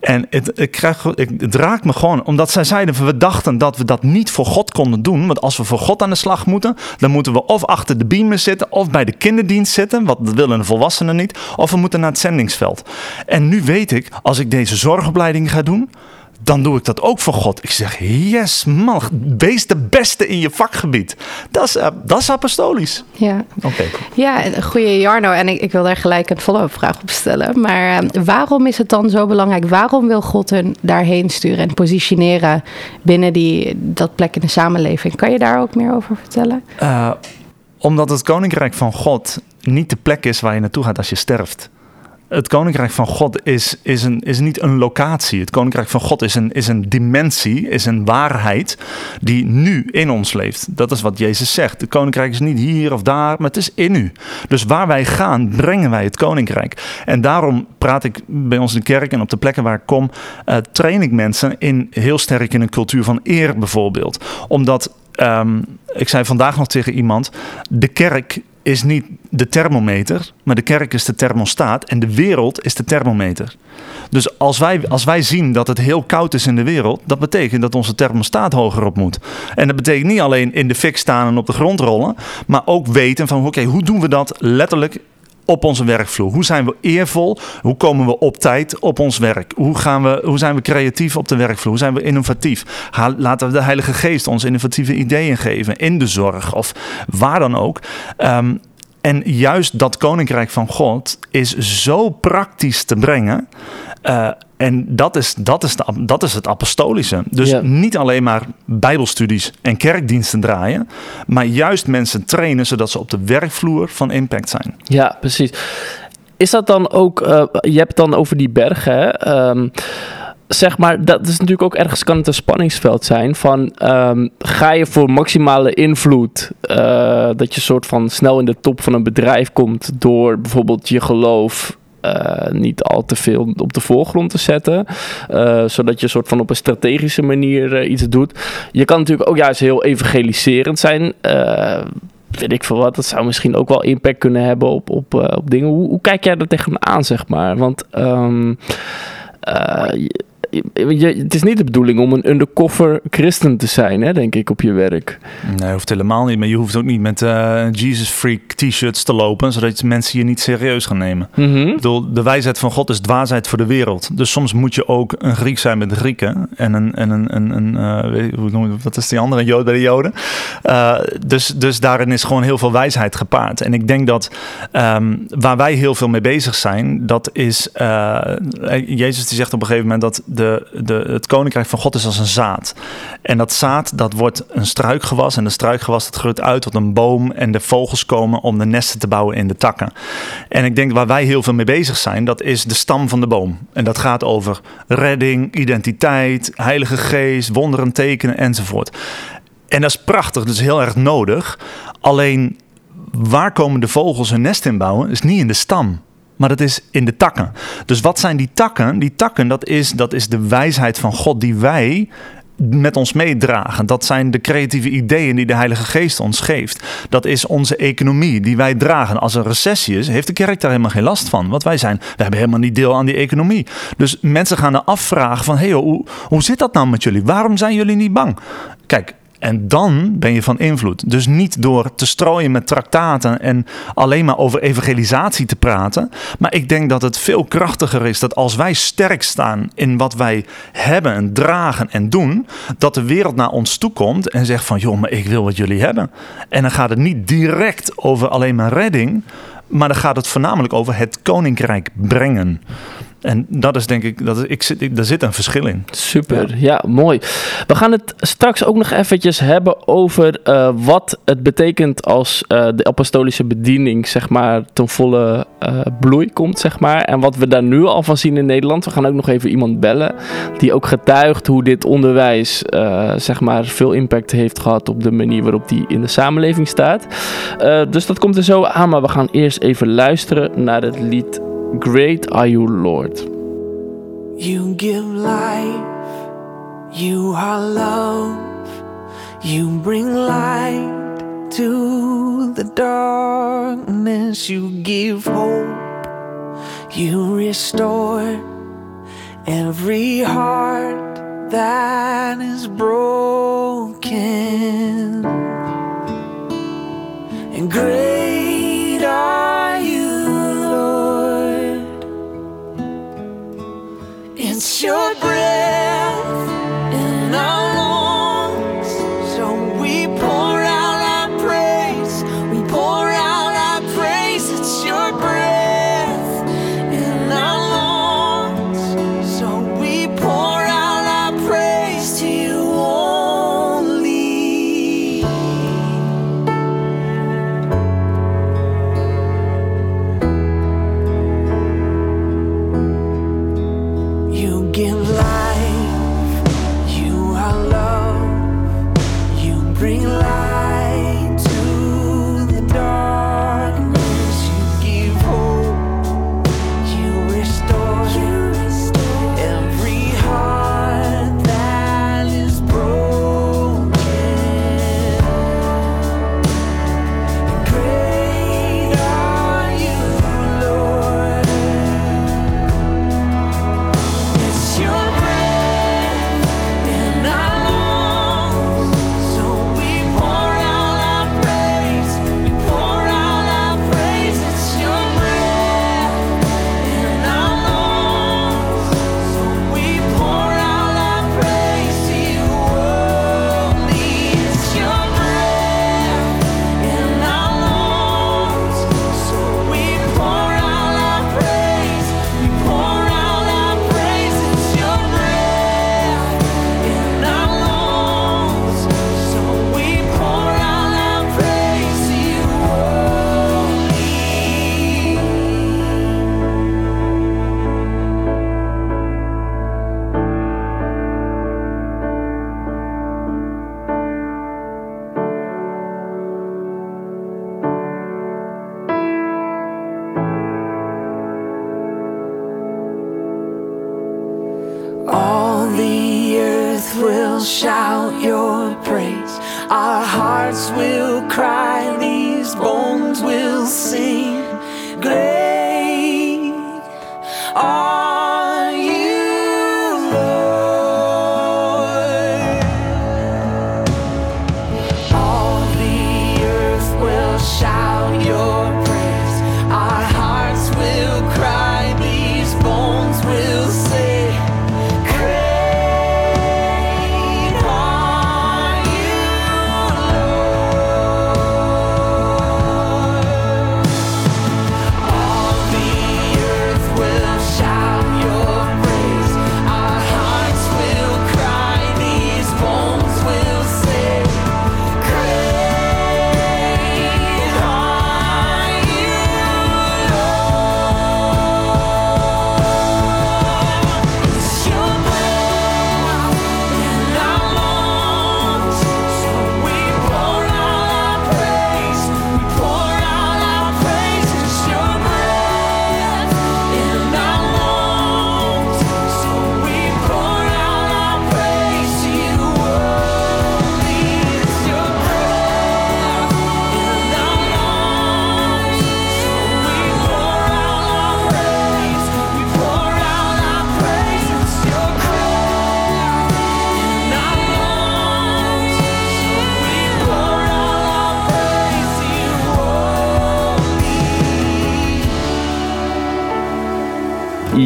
En het, ik krijg, raakt me gewoon, omdat zij zeiden: We dachten dat we dat niet voor God konden doen. Want als we voor God aan de slag moeten, dan moeten we of achter de beamer zitten, of bij de kinderdienst zitten. Wat dat willen de volwassenen niet. Of we moeten naar het zendingsveld. En nu weet ik, als ik deze zorgopleiding ga doen dan doe ik dat ook voor God. Ik zeg, yes man, wees de beste in je vakgebied. Dat is, uh, dat is apostolisch. Ja, Oké. ja goede Jarno. En ik, ik wil daar gelijk een follow-up vraag op stellen. Maar uh, waarom is het dan zo belangrijk? Waarom wil God hun daarheen sturen en positioneren binnen die, dat plek in de samenleving? Kan je daar ook meer over vertellen? Uh, omdat het koninkrijk van God niet de plek is waar je naartoe gaat als je sterft het koninkrijk van God is, is, een, is niet een locatie. Het koninkrijk van God is een, is een dimensie, is een waarheid die nu in ons leeft. Dat is wat Jezus zegt. Het koninkrijk is niet hier of daar, maar het is in u. Dus waar wij gaan, brengen wij het koninkrijk. En daarom praat ik bij ons in de kerk en op de plekken waar ik kom, uh, train ik mensen in heel sterk in een cultuur van eer bijvoorbeeld. Omdat Um, ik zei vandaag nog tegen iemand: de kerk is niet de thermometer, maar de kerk is de thermostaat en de wereld is de thermometer. Dus als wij, als wij zien dat het heel koud is in de wereld, dat betekent dat onze thermostaat hoger op moet. En dat betekent niet alleen in de fik staan en op de grond rollen, maar ook weten van oké, hoe doen we dat letterlijk op onze werkvloer? Hoe zijn we eervol? Hoe komen we op tijd op ons werk? Hoe, gaan we, hoe zijn we creatief op de werkvloer? Hoe zijn we innovatief? Laten we de Heilige Geest ons innovatieve ideeën geven in de zorg of waar dan ook. Um, en juist dat koninkrijk van God is zo praktisch te brengen. Uh, en dat is, dat, is de, dat is het apostolische. Dus Ja. niet alleen maar bijbelstudies en kerkdiensten draaien, maar juist mensen trainen zodat ze op de werkvloer van impact zijn. Ja, precies. Is dat dan ook, eh, je hebt het dan over die bergen, hè? Ehm, zeg maar, dat is natuurlijk ook ergens kan het een spanningsveld zijn van ehm, ga je voor maximale invloed, eh, dat je soort van snel in de top van een bedrijf komt door bijvoorbeeld je geloof eh, niet al te veel op de voorgrond te zetten. eh, zodat je soort van op een strategische manier eh, iets doet. Je kan natuurlijk ook juist heel evangeliserend zijn. eh, weet ik veel wat. Dat zou misschien ook wel impact kunnen hebben op, op, eh, op dingen. Hoe, hoe kijk jij daar tegenaan, zeg maar? Want ehm, eh, je- het is niet de bedoeling om een undercover christen te zijn, hè, denk ik, op je werk. Nee, hoeft helemaal niet. Maar je hoeft ook niet met eh, Jesus Freak t-shirts te lopen, zodat mensen je niet serieus gaan nemen. Mhm. Ik bedoel, de wijsheid van God is dwaasheid voor de wereld. Dus soms moet je ook een Griek zijn met de Grieken. En een, en een, een, een eh, weet hoe noem je, wat is die andere? Een Jood bij de Joden. Eh, dus, dus daarin is gewoon heel veel wijsheid gepaard. En ik denk dat ehm, waar wij heel veel mee bezig zijn, dat is... Jezus die zegt op een gegeven moment dat de, de, het koninkrijk van God is als een zaad. En dat zaad, dat wordt een struikgewas. En de struikgewas, dat groeit uit tot een boom. En de vogels komen om de nesten te bouwen in de takken. En ik denk waar wij heel veel mee bezig zijn, dat is de stam van de boom. En dat gaat over redding, identiteit, heilige geest, wonderen, tekenen enzovoort. En dat is prachtig, dat is heel erg nodig. Alleen waar komen de vogels hun nest in bouwen? Is niet in de stam maar dat is in de takken. Dus wat zijn die takken? Die takken, dat is, dat is de wijsheid van God die wij met ons meedragen. Dat zijn de creatieve ideeën die de Heilige Geest ons geeft. Dat is onze economie die wij dragen. Als er recessie is, heeft de kerk daar helemaal geen last van. Want wij zijn, we hebben helemaal niet deel aan die economie. Dus mensen gaan er afvragen van, hey, hoe, hoe zit dat nou met jullie? Waarom zijn jullie niet bang? Kijk, en dan ben je van invloed. Dus niet door te strooien met traktaten en alleen maar over evangelisatie te praten. Maar ik denk dat het veel krachtiger is dat als wij sterk staan in wat wij hebben, dragen en doen, dat de wereld naar ons toe komt en zegt van joh, maar ik wil wat jullie hebben. En dan gaat het niet direct over alleen maar redding, maar dan gaat het voornamelijk over het koninkrijk brengen. En dat is denk ik, dat is, ik zit, ik, daar zit een verschil in. Super, ja. mooi. We gaan het straks ook nog eventjes hebben over uh, wat het betekent als uh, de apostolische bediening, zeg maar, ten volle uh, bloei komt, zeg maar. En wat we daar nu al van zien in Nederland. We gaan ook nog even iemand bellen die ook getuigt hoe dit onderwijs, zeg maar, veel impact heeft gehad op de manier waarop die in de samenleving staat. dus dat komt er zo aan, maar we gaan eerst even luisteren naar het lied Great are you, Lord. You give life, you are love, you bring light to the darkness, you give hope, you restore every heart that is broken. And great are It's your breath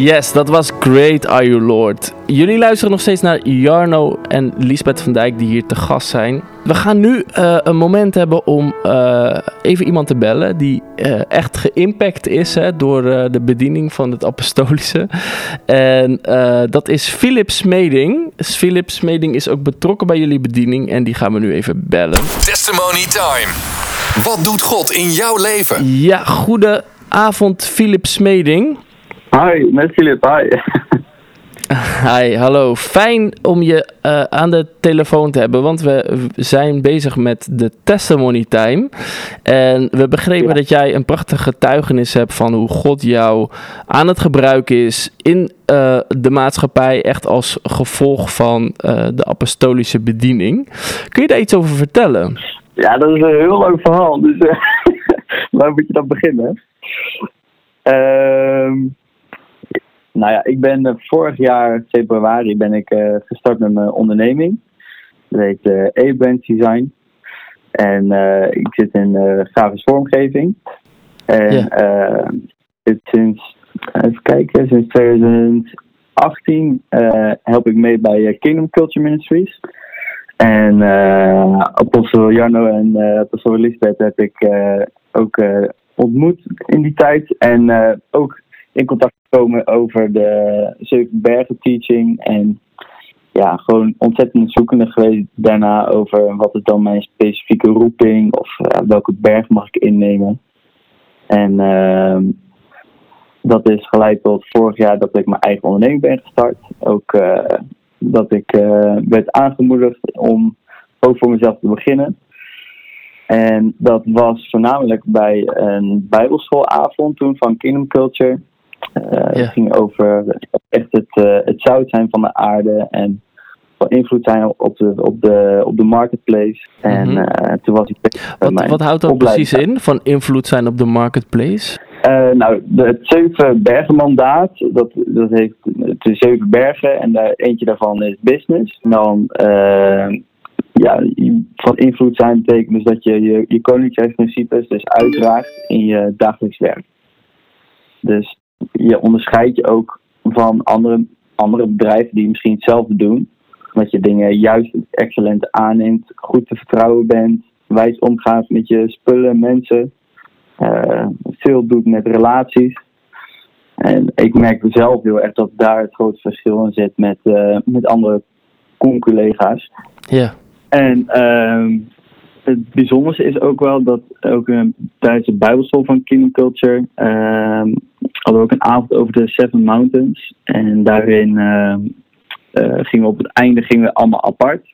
Yes, dat was Great Are You Lord. Jullie luisteren nog steeds naar Jarno en Lisbeth van Dijk die hier te gast zijn. We gaan nu eh, een moment hebben om eh, even iemand te bellen die eh, echt geïmpact is hè, door de bediening van het apostolische. En dat is Philip Smeding. Philip Smeding is ook betrokken bij jullie bediening en die gaan we nu even bellen. Testimony time. Wat doet God in jouw leven? Ja, goede avond Philip Smeding. Hi, met Filip, hi. <laughs> Hi, hallo. Fijn om je eh, aan de telefoon te hebben, want we zijn bezig met de testimony time. En we begrepen Ja. dat jij een prachtige getuigenis hebt van hoe God jou aan het gebruiken is in eh, de maatschappij, echt als gevolg van eh, de apostolische bediening. Kun je daar iets over vertellen? Ja, dat is een heel leuk verhaal, dus <laughs> waar moet je dan beginnen? Ehm nou ja, ik ben eh, vorig jaar februari ben ik eh, gestart met mijn onderneming. Dat heet eh A-Brand Design. En ik zit in eh grafisch vormgeving. En sinds, even kijken, sinds 2018 eh, help ik mee bij Kingdom Culture Ministries. En Apostel Jarno en Apostel Lisbeth heb ik ook ontmoet in die tijd. En ook in contact gekomen over de Zeven Bergen teaching. En ja, gewoon ontzettend zoekende geweest daarna over wat is dan mijn specifieke roeping of eh, welke berg mag ik innemen. En ehm, dat is geleid tot vorig jaar dat ik mijn eigen onderneming ben gestart. Ook eh, dat ik eh, werd aangemoedigd om ook voor mezelf te beginnen. En dat was voornamelijk bij een bijbelschoolavond toen van Kingdom Culture. Eh, Ja. Het ging over echt het, eh, het zout zijn van de aarde en van invloed zijn op de, op de, op de marketplace. En eh, toen was ik Wat, wat houdt dat precies in, van invloed zijn op de marketplace? Nou, de, het zeven bergen mandaat, dat, dat heeft de zeven bergen en daar, eentje daarvan is business. Dan, ja, van invloed zijn betekent dus dat je je, je koninkrijksprincipes dus uitdraagt in je dagelijks werk. Dus je onderscheidt je ook van andere, andere bedrijven die misschien hetzelfde doen. Dat je dingen juist excellent aanneemt, goed te vertrouwen bent, wijs omgaat met je spullen, mensen eh, veel doet met relaties. En ik merk zelf heel erg dat daar het grote verschil in zit met, eh, met andere collega's. Ja. En ehm, het bijzondere is ook wel dat ook een, tijdens de Bijbelschool van Kingdom Culture ehm, hadden we ook een avond over de Seven Mountains. En daarin ehm, eh, gingen we op het einde gingen we allemaal apart.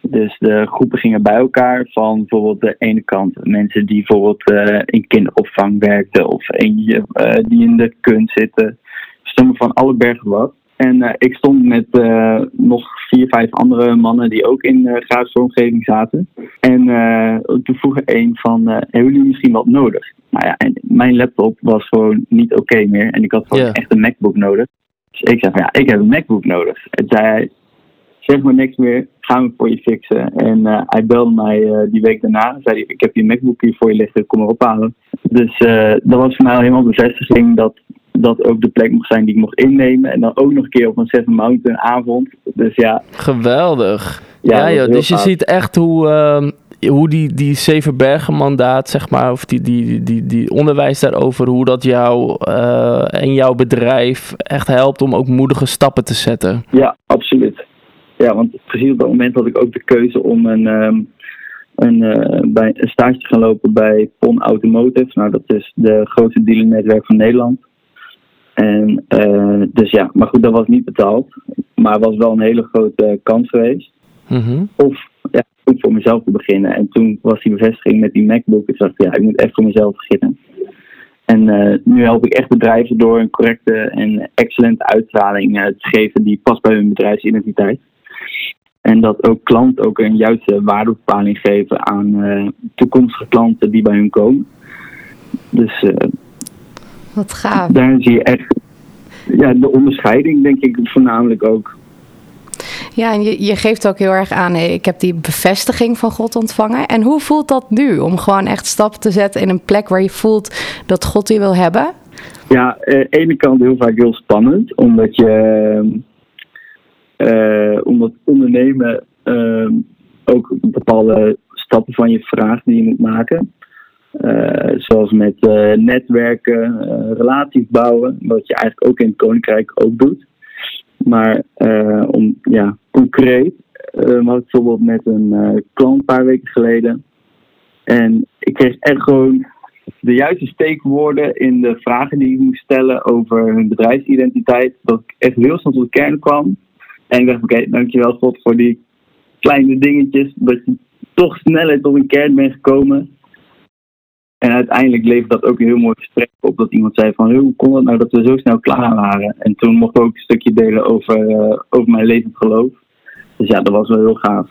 Dus de groepen gingen bij elkaar van bijvoorbeeld de ene kant mensen die bijvoorbeeld eh, in kinderopvang werkten of eentje eh, die in de kunst zitten. Stonden van alle bergen wat. En eh, ik stond met eh, nog vier, vijf andere mannen die ook in uh, grafische omgeving zaten. En eh, toen vroeg er een van, eh, hebben jullie misschien wat nodig? Nou ja, en mijn laptop was gewoon niet oké meer. En ik had gewoon echt een MacBook nodig. Dus ik zei van, ja, ik heb een MacBook nodig. En zei zeg maar niks meer, gaan we voor je fixen. En eh, hij belde mij eh, die week daarna. Zei hij, ik heb je MacBook hier voor je liggen, kom maar ophalen. Dus eh, dat was voor mij al helemaal bevestiging dat dat ook de plek mocht zijn die ik mocht innemen. En dan ook nog een keer op een Seven Mountain avond. Dus ja, Geweldig. Ja, joh, dus je gaaf. ziet echt hoe, ehm, hoe die, die Zevenbergen mandaat, zeg maar, of die, die, die, die onderwijs daarover, hoe dat jou eh, en jouw bedrijf echt helpt om ook moedige stappen te zetten. Ja, absoluut. Ja, want precies op dat moment had ik ook de keuze om een, ehm, een, eh, bij, een stage te gaan lopen bij PON Automotive. Nou, dat is de grootste dealernetwerk van Nederland. En eh, dus ja, maar goed, dat was niet betaald. Maar het was wel een hele grote kans geweest. Mhm. Of ja, goed voor mezelf te beginnen. En toen was die bevestiging met die MacBook. Ik dacht, ja, ik moet echt voor mezelf beginnen. En eh, nu help ik echt bedrijven door een correcte en excellente uitstraling eh, te geven die past bij hun bedrijfsidentiteit. En dat ook klanten ook een juiste waardebepaling geven aan eh, toekomstige klanten die bij hun komen. Dus eh, Wat gaaf. daar zie je echt ja, de onderscheiding, denk ik, voornamelijk ook. Ja, en je, je geeft ook heel erg aan, hey, ik heb die bevestiging van God ontvangen. En hoe voelt dat nu? Om gewoon echt stappen te zetten in een plek waar je voelt dat God je wil hebben? Ja, eh, aan de ene kant heel vaak heel spannend, omdat je eh, omdat ondernemen ehm, ook bepaalde stappen van je vraagt die je moet maken. Eh, zoals met eh, netwerken, eh, relaties bouwen, wat je eigenlijk ook in het Koninkrijk ook doet. Maar om ja, concreet, eh had ik bijvoorbeeld met een klant een paar weken geleden. En ik kreeg echt gewoon de juiste steekwoorden in de vragen die ik moest stellen over hun bedrijfsidentiteit. Dat ik echt heel snel tot de kern kwam. En ik dacht, oké, dankjewel God voor die kleine dingetjes. Dat je toch sneller tot een kern bent gekomen. En uiteindelijk levert dat ook een heel mooi gesprek op. Dat iemand zei van, hoe kon het nou dat we zo snel klaar waren? En toen mocht ik ook een stukje delen over, eh, over mijn levend geloof. Dus ja, dat was wel heel gaaf.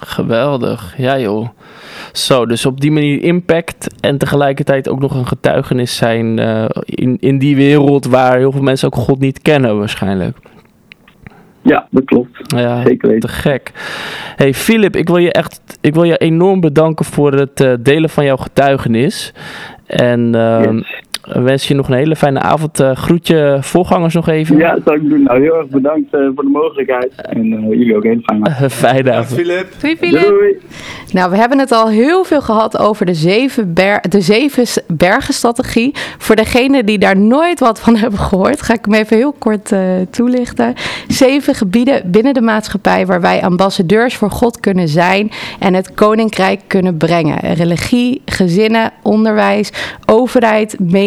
Geweldig, ja joh. Zo, dus op die manier impact en tegelijkertijd ook nog een getuigenis zijn eh, in, in die wereld waar heel veel mensen ook God niet kennen waarschijnlijk. Ja, dat klopt. Ja, Zeker weten. te gek. Hey Filip, ik wil je echt ik wil je enorm bedanken voor het eh, delen van jouw getuigenis. En ehm, Yes. Wens je nog een hele fijne avond. Eh, groet je voorgangers nog even. Ja, dat zou ik doen. Nou, heel erg bedankt eh, voor de mogelijkheid. En eh, jullie ook een hele fijne avond. <laughs> fijne avond. Filip. Doei, Filip. Doei! Nou, we hebben het al heel veel gehad over de zeven, ber de zeven bergenstrategie. Voor degenen die daar nooit wat van <laughs> hebben gehoord, ga ik hem even heel kort eh, toelichten. Zeven gebieden binnen de maatschappij waar wij ambassadeurs voor God kunnen zijn en het koninkrijk kunnen brengen. Religie, gezinnen, onderwijs, overheid, media,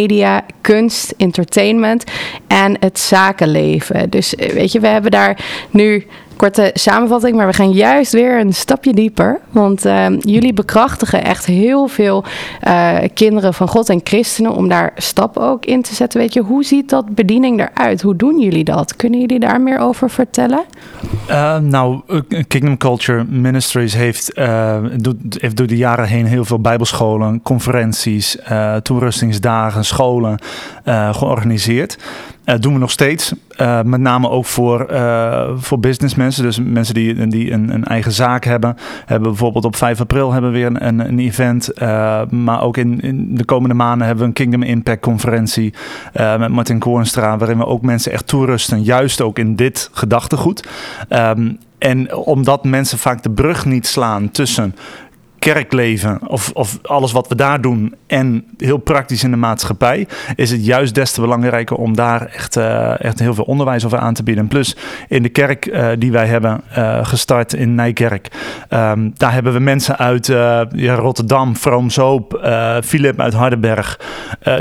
kunst, entertainment en het zakenleven. Dus eh, weet je, we hebben daar nu korte samenvatting, maar we gaan juist weer een stapje dieper. Want ehm, jullie bekrachtigen echt heel veel eh, kinderen van God en christenen om daar stappen ook in te zetten. Weet je, hoe ziet dat bediening eruit? Hoe doen jullie dat? Kunnen jullie daar meer over vertellen? Uh, nou, uh, Kingdom Culture Ministries heeft, doet, heeft door de jaren heen heel veel bijbelscholen, conferenties, toerustingsdagen, scholen georganiseerd. Uh, doen we nog steeds. Uh, met name ook voor, uh, voor businessmensen. Dus mensen die, die een, een, eigen zaak hebben. Hebben bijvoorbeeld op 5 april hebben we weer een, een, event. Maar ook in, in, de komende maanden hebben we een Kingdom Impact conferentie. met Martin Koornstra. Waarin we ook mensen echt toerusten. Juist ook in dit gedachtegoed. Um, en omdat mensen vaak de brug niet slaan tussen kerkleven of, of alles wat we daar doen en heel praktisch in de maatschappij, is het juist des te belangrijker om daar echt, uh, echt heel veel onderwijs over aan te bieden. Plus in de kerk uh, die wij hebben uh, gestart in Nijkerk, um, daar hebben we mensen uit ja, Rotterdam, Vroom Zoop, Philip uit Hardenberg.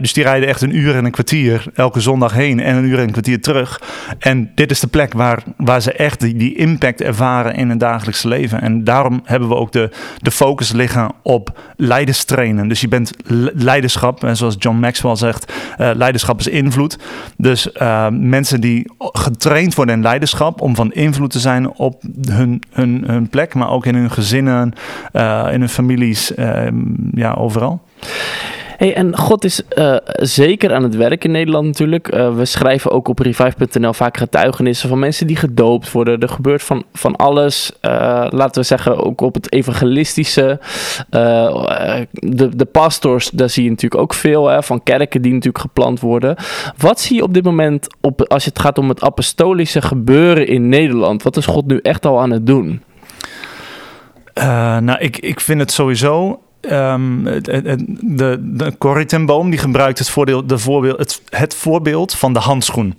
dus die rijden echt een uur en een kwartier elke zondag heen en een uur en een kwartier terug. En dit is de plek waar, waar ze echt die, die impact ervaren in het dagelijkse leven. En daarom hebben we ook de, de liggen op leiderstrainen. Dus je bent leiderschap, en zoals John Maxwell zegt, uh, leiderschap is invloed. Dus uh, mensen die getraind worden in leiderschap om van invloed te zijn op hun, hun, hun plek, maar ook in hun gezinnen, uh, in hun families, ja, overal. Hey, en God is uh, zeker aan het werk in Nederland natuurlijk. Uh, we schrijven ook op revive.nl vaak getuigenissen van mensen die gedoopt worden. Er gebeurt van, van alles. Uh, laten we zeggen ook op het evangelistische. de, de pastors, daar zie je natuurlijk ook veel hè, van kerken die natuurlijk geplant worden. Wat zie je op dit moment op, als het gaat om het apostolische gebeuren in Nederland? Wat is God nu echt al aan het doen? nou, ik, ik vind het sowieso Um, de, de Boom die gebruikt het, voordeel, de voorbeeld, het, het voorbeeld van de handschoen.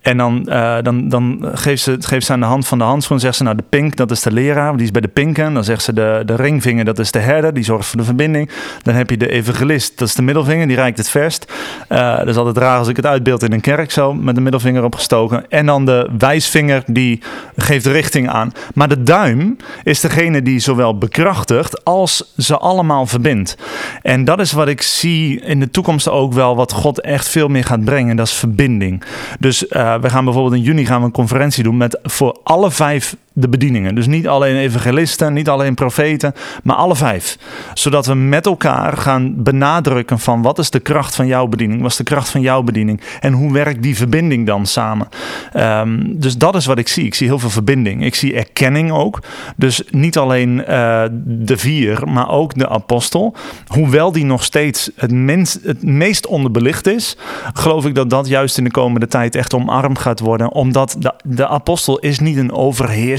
En dan, uh, dan, dan geeft, ze, geeft ze aan de hand van de handschoen, zegt ze nou de pink, dat is de leraar, die is bij de pinken. Dan zegt ze de, de ringvinger, dat is de herder, die zorgt voor de verbinding. Dan heb je de evangelist, dat is de middelvinger, die reikt het verst. Uh, dat is altijd raar als ik het uitbeeld in een kerk zo, met de middelvinger opgestoken. En dan de wijsvinger, die geeft richting aan. Maar de duim is degene die zowel bekrachtigt als ze allemaal verbindt. En dat is wat ik zie in de toekomst ook wel, wat God echt veel meer gaat brengen, dat is verbinding. Dus uh, we gaan bijvoorbeeld in juni gaan we een conferentie doen met voor alle vijf de bedieningen. Dus niet alleen evangelisten, niet alleen profeten, maar alle vijf. Zodat we met elkaar gaan benadrukken van wat is de kracht van jouw bediening? Wat is de kracht van jouw bediening? En hoe werkt die verbinding dan samen? Ehm, dus dat is wat ik zie. Ik zie heel veel verbinding. Ik zie erkenning ook. Dus niet alleen eh, de vier, maar ook de apostel. Hoewel die nog steeds het, meest onderbelicht is, geloof ik dat dat juist in de komende tijd echt omarmd gaat worden. Omdat de, de apostel is niet een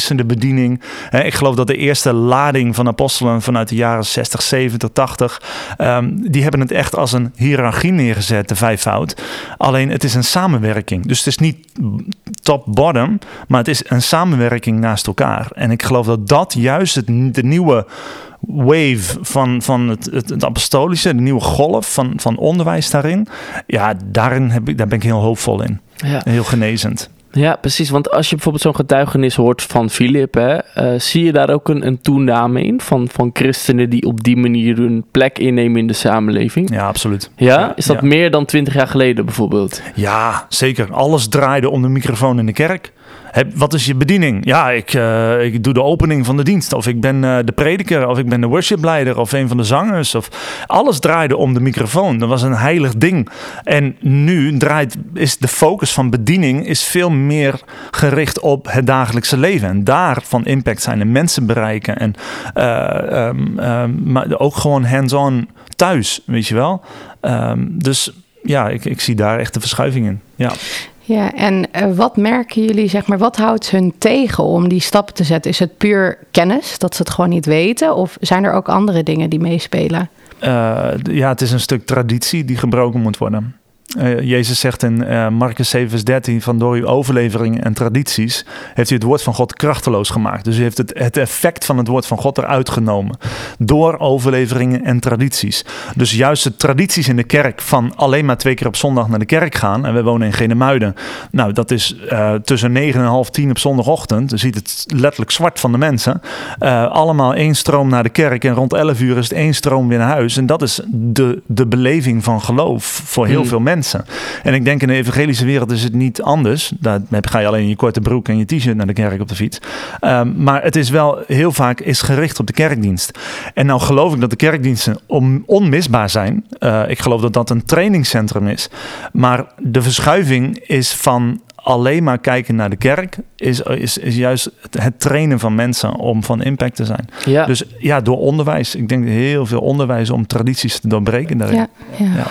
overheersende bediening. Ik geloof dat de eerste lading van apostelen vanuit de jaren 60, 70, 80, ehm, die hebben het echt als een hiërarchie neergezet, de vijfvoud. Alleen het is een samenwerking. Dus het is niet top-bottom, maar het is een samenwerking naast elkaar. En ik geloof dat dat juist het, de nieuwe wave van, van het, het, het apostolische, de nieuwe golf van, van onderwijs daarin. Ja, daarin heb ik, daar ben ik heel hoopvol in. Ja. Heel genezend. Ja, precies. Want als je bijvoorbeeld zo'n getuigenis hoort van Filip, hè, eh, zie je daar ook een, een toename in van, van christenen die op die manier hun plek innemen in de samenleving? Ja, absoluut. Ja? Is dat Ja. meer dan twintig jaar geleden bijvoorbeeld? Ja, zeker. Alles draaide om de microfoon in de kerk. Wat is je bediening? Ja, ik, eh, ik doe de opening van de dienst. Of ik ben eh, de prediker. Of ik ben de worshipleider. Of een van de zangers. Of alles draaide om de microfoon. Dat was een heilig ding. En nu draait, is de focus van bediening is veel meer gericht op het dagelijkse leven. En daar van impact zijn de mensen bereiken. En eh, ehm, ehm, maar ook gewoon hands-on thuis, weet je wel. Ehm, dus ja, ik, ik zie daar echt de verschuiving in. Ja. Ja, en eh, wat merken jullie, zeg maar, wat houdt hun tegen om die stappen te zetten? Is het puur kennis, dat ze het gewoon niet weten? Of zijn er ook andere dingen die meespelen? Eh, ja, het is een stuk traditie die gebroken moet worden. Eh, Jezus zegt in eh Marcus 7, vers 13: van door uw overleveringen en tradities heeft u het woord van God krachteloos gemaakt. Dus u heeft het, het effect van het woord van God eruit genomen. Door overleveringen en tradities. Dus juist de tradities in de kerk van alleen maar twee keer op zondag naar de kerk gaan. En we wonen in Genemuiden. Nou, dat is eh, tussen 9 en half 10 op zondagochtend. Dan ziet het letterlijk zwart van de mensen. Allemaal één stroom naar de kerk. En rond 11 uur is het één stroom weer naar huis. En dat is de, de beleving van geloof voor heel Hmm. veel mensen. En ik denk in de evangelische wereld is het niet anders. Daar ga je alleen in je korte broek en je t-shirt naar de kerk op de fiets. Ehm, maar het is wel heel vaak is gericht op de kerkdienst. En nou geloof ik dat de kerkdiensten on- onmisbaar zijn. Eh, ik geloof dat dat een trainingscentrum is. Maar de verschuiving is van alleen maar kijken naar de kerk, is, is, is juist het, het trainen van mensen om van impact te zijn. Ja. Dus ja, door onderwijs. Ik denk heel veel onderwijs om tradities te doorbreken daarin. Ja,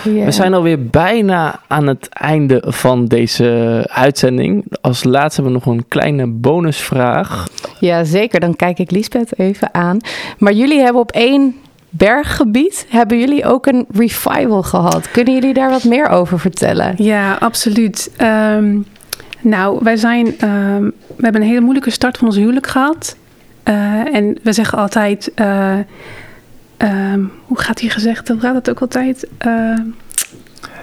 ja, We zijn alweer bijna aan het einde van deze uitzending. Als laatste hebben we nog een kleine bonusvraag. Ja, zeker. Dan kijk ik Lisbeth even aan. Maar jullie hebben op één berggebied, hebben jullie ook een revival gehad. Kunnen jullie daar wat meer over vertellen? Ja, absoluut. Ehm, nou, wij zijn, ehm, we hebben een hele moeilijke start van ons huwelijk gehad. Eh, en we zeggen altijd, eh, ehm, hoe gaat hier gezegd? Hoe gaat het ook altijd? Eh,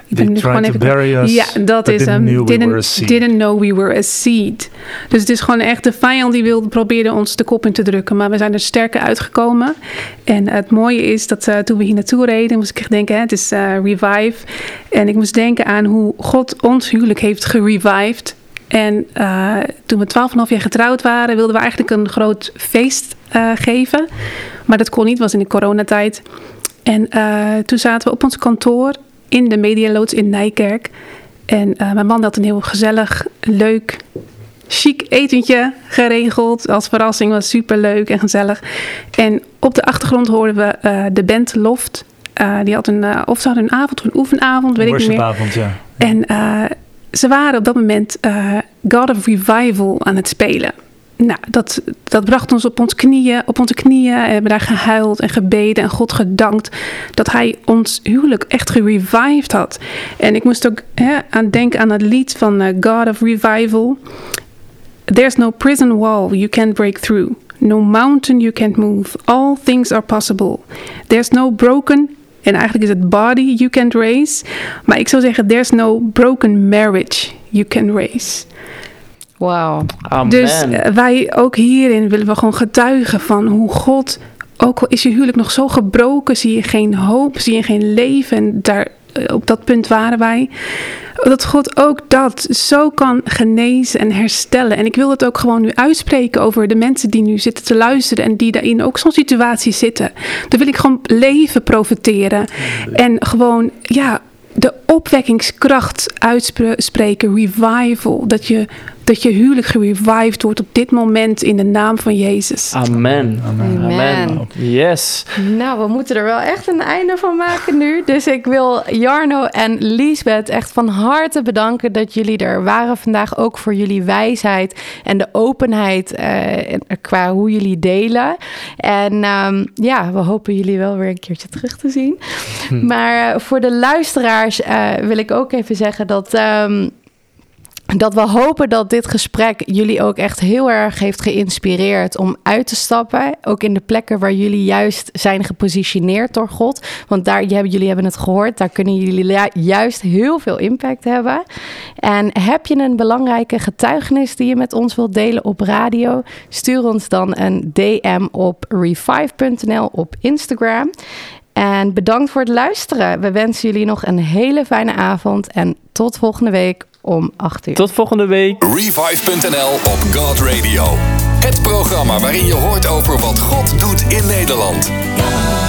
ik They tried to bury us, Ja, dat is hem. Didn't, didn't know we were a seed. Dus het is gewoon echt de vijand die wilde proberen ons de kop in te drukken. Maar we zijn er sterker uitgekomen. En het mooie is dat eh, toen we hier naartoe reden, moest ik echt denken, hè, het is eh, revive. En ik moest denken aan hoe God ons huwelijk heeft gerevived. En eh, toen we 12,5 jaar getrouwd waren, wilden we eigenlijk een groot feest eh, geven. Maar dat kon niet, was in de coronatijd. En eh, toen zaten we op ons kantoor in de Medialoods in Nijkerk. En mijn man had een heel gezellig, leuk, chic etentje geregeld. Als verrassing was super leuk en gezellig. En op de achtergrond hoorden we de band Loft. Die had een, of ze hadden een avond een oefenavond, weet ik niet meer. Ja. En ze waren op dat moment eh, God of Revival aan het spelen. Nou, dat, dat bracht ons op, ons knieën, op onze knieën. We hebben daar gehuild en gebeden en God gedankt dat Hij ons huwelijk echt gerevived had. En ik moest ook hè, aan denken aan het lied van eh, God of Revival. There's no prison wall you can't break through. No mountain you can't move. All things are possible. There's no broken, en eigenlijk is het body you can't raise. Maar ik zou zeggen, there's no broken marriage you can raise. Wauw. Amen. Dus eh, wij ook hierin willen we gewoon getuigen van hoe God, ook al is je huwelijk nog zo gebroken, zie je geen hoop, zie je geen leven. En daar eh, op dat punt waren wij. Dat God ook dat zo kan genezen en herstellen. En ik wil het ook gewoon nu uitspreken over de mensen die nu zitten te luisteren en die daarin ook zo'n situatie zitten. Dan wil ik gewoon leven profiteren. En gewoon, ja, de opwekkingskracht uitspreken, revival. Dat je, dat je huwelijk gerevived wordt op dit moment in de naam van Jezus. Amen. Amen. Yes. Nou, we moeten er wel echt een einde van maken nu. Dus ik wil Jarno en Liesbeth echt van harte bedanken dat jullie er waren vandaag. Ook voor jullie wijsheid en de openheid eh, qua hoe jullie delen. En ehm, ja, we hopen jullie wel weer een keertje terug te zien. Maar eh, voor de luisteraars eh, wil ik ook even zeggen dat. ehm, dat we hopen dat dit gesprek jullie ook echt heel erg heeft geïnspireerd om uit te stappen. Ook in de plekken waar jullie juist zijn gepositioneerd door God. Want daar, jullie hebben het gehoord, daar kunnen jullie ju- juist heel veel impact hebben. En heb je een belangrijke getuigenis die je met ons wilt delen op radio? Stuur ons dan een DM op revive.nl op Instagram. En bedankt voor het luisteren. We wensen jullie nog een hele fijne avond en tot volgende week om 8 uur. Tot volgende week. Revive.nl op God Radio. Het programma waarin je hoort over wat God doet in Nederland. God